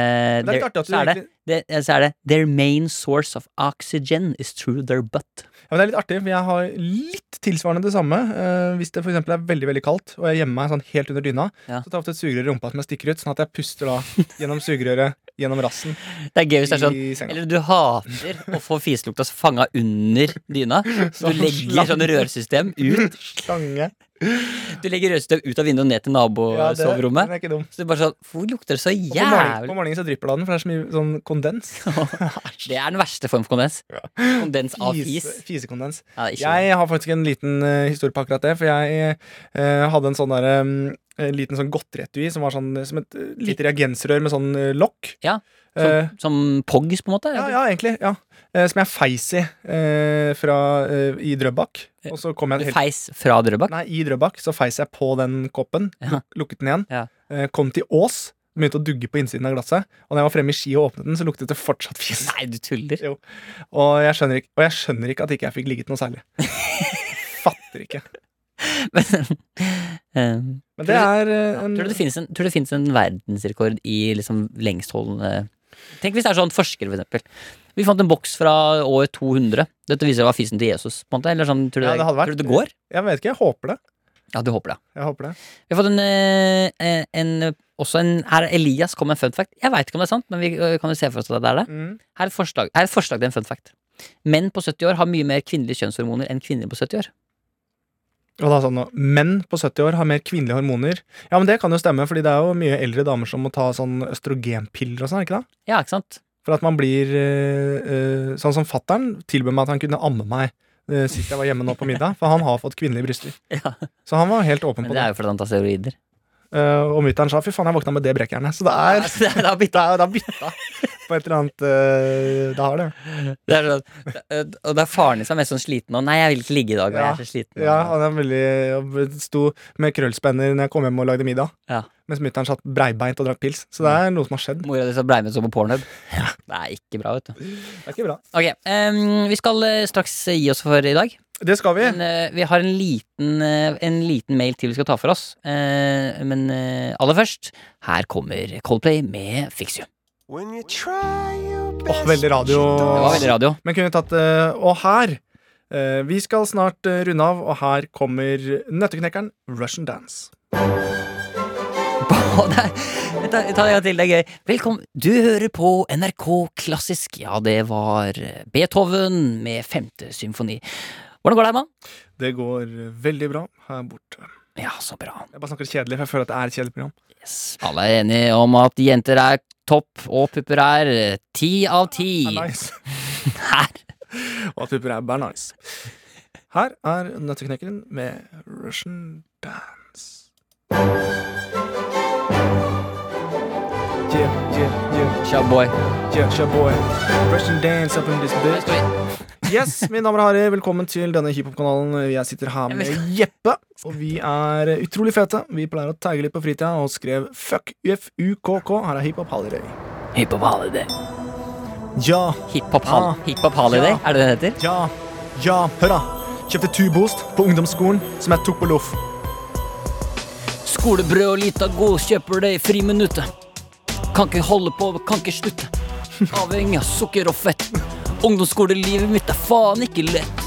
det er litt artig at du så, er det, egentlig- det, så er det Their main source of oxygen is through their butt. Ja, men det er litt artig, for jeg har litt tilsvarende det samme. Uh, hvis det for er veldig veldig kaldt, og jeg gjemmer meg sånn helt under dyna, Ja. så tar jeg ofte et sugerør i rumpa som jeg stikker ut, sånn at jeg puster da gjennom sugerøret, gjennom rassen, Det er gøy hvis det er sånn i. Eller du hater å få fiselukta fanga under dyna. Så Sånn du legger sånn rørsystem ut Slange. Du legger rødstøv ut av vinduet og ned til Ja, nabosoverommet. er dum. Så det er bare sånn Hvor lukter det så Og på morgenen, på morgenen så drypper det av den, for det er så mye sånn kondens. Det er den verste form for kondens. Kondens av fis. Fisekondens. Ja, Jeg har faktisk en liten uh, historie på akkurat det, for jeg uh, hadde en sånn derre en liten sånn godterietui som var sånn som et eh, lite reagensrør med sånn lokk. Ja, Som, som Pogs, på en måte? ja, ja, egentlig. ja Eh, Som jeg feis i eh, fra, eh, i Drøbak. Og så kom Du jeg helt feis fra Drøbak? Nei, i Drøbak så feis jeg på den koppen. Ja. Lukket den igjen. Ja. Eh, kom til Ås. Begynte å dugge på innsiden av glasset. Og når jeg var fremme i ski og åpnet den, så luktet det fortsatt fis. Nei, du tuller. Jo. Og jeg skjønner ikke, og jeg skjønner ikke at ikke jeg fikk ligget noe særlig. Fatter ikke. Men, um, Men det er eh, en tror du det finnes en, tror du det finnes en verdensrekord i liksom lengstholdende Tenk hvis det er sånn forskere, for eksempel. Vi fant en boks fra år 200. Dette viser var fisen til Jesus. på en måte Eller sånn, tror, du Ja, det, hadde vært- tror du det går? Jeg vet ikke, jeg håper det. Ja, du håper det. Jeg håper det. Vi har fått en, eh, en Også en Her er Elias kom med en fun fact. Jeg veit ikke om det er sant, men vi eh, kan jo se for oss at det er det. Mm. Her er forslag, her er et forslag til en fun fact. Menn på 70 år har mye mer kvinnelige kjønnshormoner enn kvinner på 70 år. Da sånn, Menn på 70 år har mer kvinnelige hormoner. Ja, men det kan jo stemme, fordi det er jo mye eldre damer som må ta sånn østrogenpiller og sånn, ikke det? Ja, ikke sant? For at man blir eh, Sånn som fattern tilbød meg at han kunne amme meg øh, sist jeg var hjemme nå på middag, for han har fått kvinnelige bryster. Ja. Så han var helt åpen Men på det det. er jo fordi han tar steroider. Eh, og mutter'n sa fy faen, jeg våkna med det brekkjernet. Så det er det er da Det er da bytta på et eller annet uh, Det har det. Det er sånn, og det er faren din som er mest sånn sliten og 'Nei, jeg vil ikke ligge i dag.' Ja. Jeg er så sliten. Ja, han er veldig sto med krøllspenner når jeg kom hjem og lagde middag. Ja. Mens mutter'n satt breibeint og drakk pils. Så det er noe som har skjedd. Mora di satt breibeint som på Pornhub. Det er ikke bra, vet du. Det er ikke bra. Ok, um, Vi skal eh, straks gi oss for i dag. Det skal vi. Men eh, vi har en liten, eh, en liten mail til vi skal ta for oss. Eh, men aller først, her kommer Coldplay med Fix You. Åh, veldig radio. Det var veldig radio. Men kunne vi tatt Og her eh, Vi skal snart runde av, og her kommer Nøtteknekkeren Russian Dance. Ta det en gang til, det er gøy. Velkommen. Du hører på NRK Klassisk. Ja, det var Beethoven med femte symfoni. Hvordan går det, Herman? Det går veldig bra her borte. Ja, så bra. Jeg bare snakker kjedelig, for jeg føler at det er et kjedelig program. Yes. Alle er enige om at jenter er topp, og pupper er eh, ti av ti. Nice. Her. Og at pupper er bare nice. Her er Nøtteknekkeren med Russian Dance. Yeah, yeah, yeah, Shaboy. yeah, sure boy. Russian dance up in this bitch. Yes, mine damer og herrer, velkommen til denne hiphop-kanalen. Jeg sitter her med Jeppe, og vi er utrolig fete. Vi pleier å tagge litt på fritida og skrev fuck UFUKK. Her er hiphop holiday. Hiphop holiday. Ja, Hiphop hol Ah. Hiphop holiday, Ja. er det det heter? ja, ja, hør da. Kjøpte tubost på ungdomsskolen som jeg tok på loff. Skolebrød og lita god kjøper det i friminuttet. Kan ikke holde på, kan ikke slutte. Avhengig av sukker og fett. Ungdomsskolelivet mitt er faen ikke lett.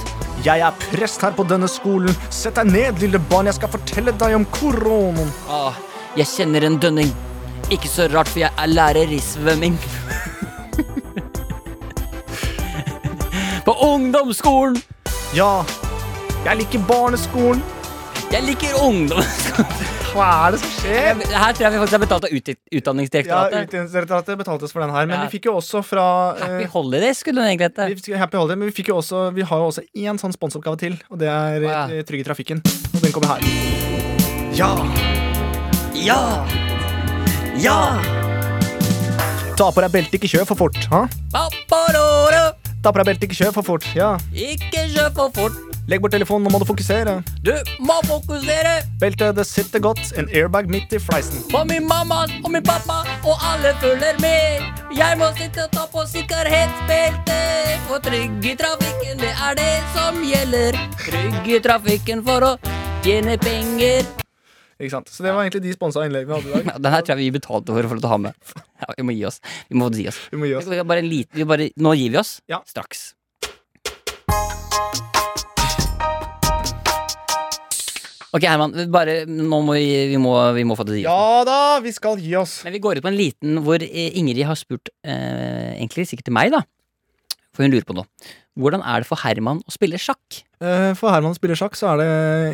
Jeg er prest her på denne skolen. Sett deg ned, lille barn, jeg skal fortelle deg om koronaen. Ah, jeg kjenner en dønning. Ikke så rart, for jeg er lærer i svømming. på ungdomsskolen! Ja, jeg liker barneskolen. Jeg liker ungdomsskolen. Hva er det som skjer? Her tror jeg vi faktisk har betalt av ut Ja, Utdanningsdirektoratet. Utdanningsdirektoratet betalte oss for den her, men Ja. vi fikk jo også fra Happy eh, Holidays skulle den egentlig hete. vi Happy Holiday, men vi, fikk jo også, vi har jo også én sånn sponsoroppgave til, og det er ja. eh, Trygg i trafikken. Og den kommer her. Ja! Ja! Ja! Ta på deg beltet, ikke kjør for fort. Ha? Ta på deg beltet, ikke kjør for fort. Ja. Ikke kjør for fort. Legg bort telefonen, nå må du fokusere. Du må fokusere Beltet, det sitter godt. En airbag midt i fleisen. For min mamma og min pappa, og alle følger med. Jeg må sitte og ta på sikkerhetsbelte, for trygg i trafikken, det er det som gjelder. Trygg i trafikken for å tjene penger. Ikke sant? Så det var egentlig de sponsa innleggene vi hadde i dag. Den her tror jeg vi betalte for, for å ha med. Ja, vi må gi oss. Vi må gi oss. Vi må gi oss. Bare en liten, vi bare, nå gir vi oss. Ja. Straks. Ok, Herman. Bare, nå må vi, vi, må, vi må få det til. Ja da, vi skal gi oss. Men vi går ut på en liten hvor eh, Ingrid har spurt, eh, egentlig sikkert til meg, da. For hun lurer på noe. Hvordan er det for Herman å spille sjakk? Eh, For Herman å spille sjakk, så er det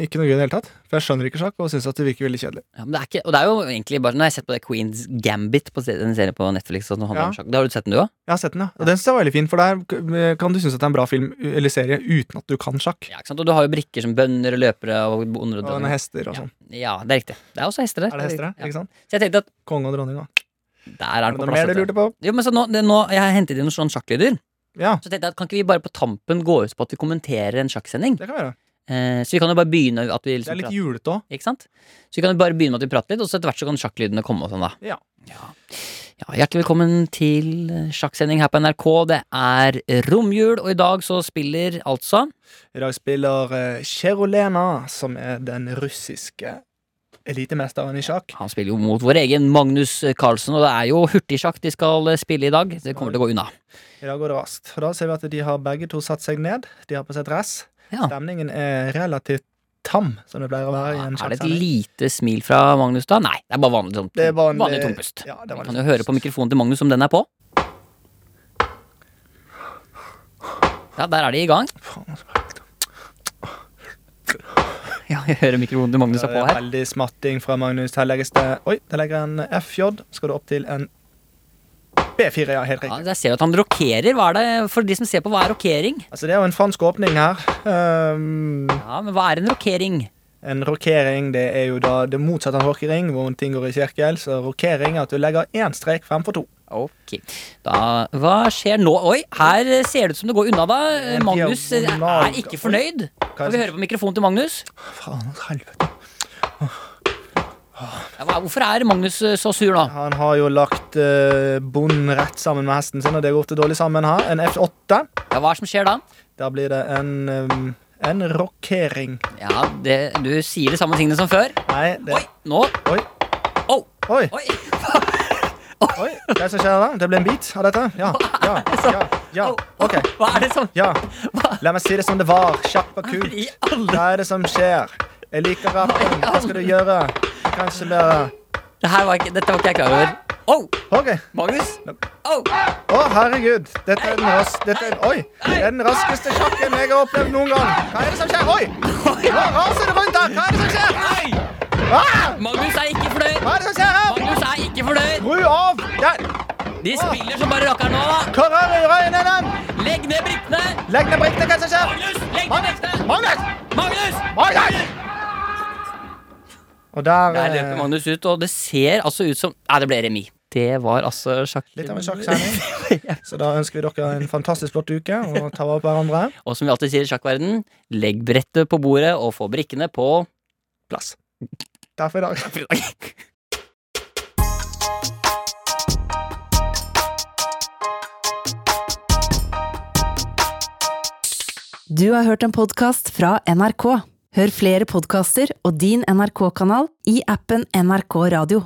ikke noe gøy i det hele tatt. For jeg skjønner ikke sjakk og syns at det virker veldig kjedelig. Ja, men det er ikke, og det er jo egentlig bare Når jeg har sett på det Queens Gambit på den serien på Netflix som handler Ja. om sjakk, da har du sett den du òg? Jeg har sett den, ja. Og den synes jeg var veldig fin, for der kan du synes at det er en bra film eller serie uten at du kan sjakk. Ja, ikke sant? Og du har jo brikker som bønder og løpere og bonder og Og hester og sånn. Ja, det er riktig. Det er også hester der. Er det hester der? Ja. Ikke sant? Så jeg tenkte at Konge og dronning, da. der er det på plass. mer du lurte på? Jo, men så nå, det, nå Jeg har hentet inn noen sånne sjakklyder. Ja, Så tenkte jeg at kan ikke vi bare på tampen gå ut på at vi kommenterer en sjakksending? det kan være. Eh, så vi kan jo bare begynne at vi Det liksom er litt julete òg. Ikke sant? Så vi kan jo bare begynne med at vi prater litt, og så etter hvert så kan sjakklydene komme og sånn, da. Ja. Ja. Ja, Hjertelig velkommen til eh, sjakksending her på NRK. Det er romjul, og i dag så spiller altså I dag spiller uh, Cherolena, som er den russiske elitemesteren i sjakk. Han spiller jo mot vår egen Magnus Carlsen, og det er jo hurtigsjakk de skal spille i dag. Det kommer til å gå unna. I dag går det raskt. Og da ser vi at de har begge to satt seg ned. De har på seg dress. Ja. Stemningen er relativt tam, som det pleier å være i en Er det et lite smil fra Magnus da? Nei, det er bare vanlig, sånn, Det er vanlig- vanlig tompust. Ja, Vi kan jo høre på mikrofonen til Magnus om den er på. Ja, der er de i gang. Faen, altså. Ja, jeg hører mikrofonen til Magnus er på er her. veldig smatting fra Magnus. Her legges det Oi, der legger en FJ. Skal du opp til en B4, ja. Helt Ja, jeg ser at han rokerer. Hva er det for de som ser på, hva er rokering? Altså, det er jo en fransk åpning her. Um, Ja, men hva er en rokering? En rokering det er jo da det motsatte av rokering, hvor ting går i sirkel. Så rokering er at du legger én strek fremfor to. Ok, da, Hva skjer nå? Oi, her ser det ut som det går unna, da. Magnus eh, er ikke fornøyd. Kan vi høre på mikrofonen til Magnus? Faen, helvete. Ja, Hvorfor er Magnus eh, så sur, da? Han har jo lagt uh, bonden rett sammen med hesten sin, og det går ofte dårlig sammen her. En F8. Ja, Hva er det som skjer da? Da blir det en um, en rockering. Ja, det, Du sier de samme tingene som før. Nei, det Oi, nå Oi. Oh. Oi, Oi! oi, hva det som skjer da? Det ble en bit av dette? Ja, ja, ja, ja. OK. Hva er det som Ja. La meg si det som det var. Kjapp og kult. Hva er det som skjer? Jeg liker rappen. Hva skal du gjøre? Kanskje bedre det Dette var ikke jeg klar over. Au! Okay. Magnus! Å, herregud. Dette er den, ras dette er, oi. Den raskeste sjakken jeg har opplevd noen gang. Hva er det som skjer? Oi! Nå raser det rundt her. Hva er det som skjer? Ah! Magnus er ikke fornøyd! Hva er det som skjer her? Magnus er ikke fornøyd! Skru av! Der. De spiller som bare rakkeren nå. Hva er det i røyene den? Legg ned brikkene! Legg ned brikkene. Hva er det som skjer? Magnus, legg ned brikkene! Magnus! Magnus! Magnus! Og der Der eh, løper Magnus ut, og det ser altså ut som Nei, det ble remis. Det var altså sjakk... Litt av en sjakksending. Så da ønsker vi dere en fantastisk flott uke og ta vare på hverandre. Og som vi alltid sier i sjakkverden, legg brettet på bordet og få brikkene på Plass. Takk for i dag. Du har hørt en podkast fra NRK. Hør flere podkaster og din NRK-kanal i appen NRK Radio.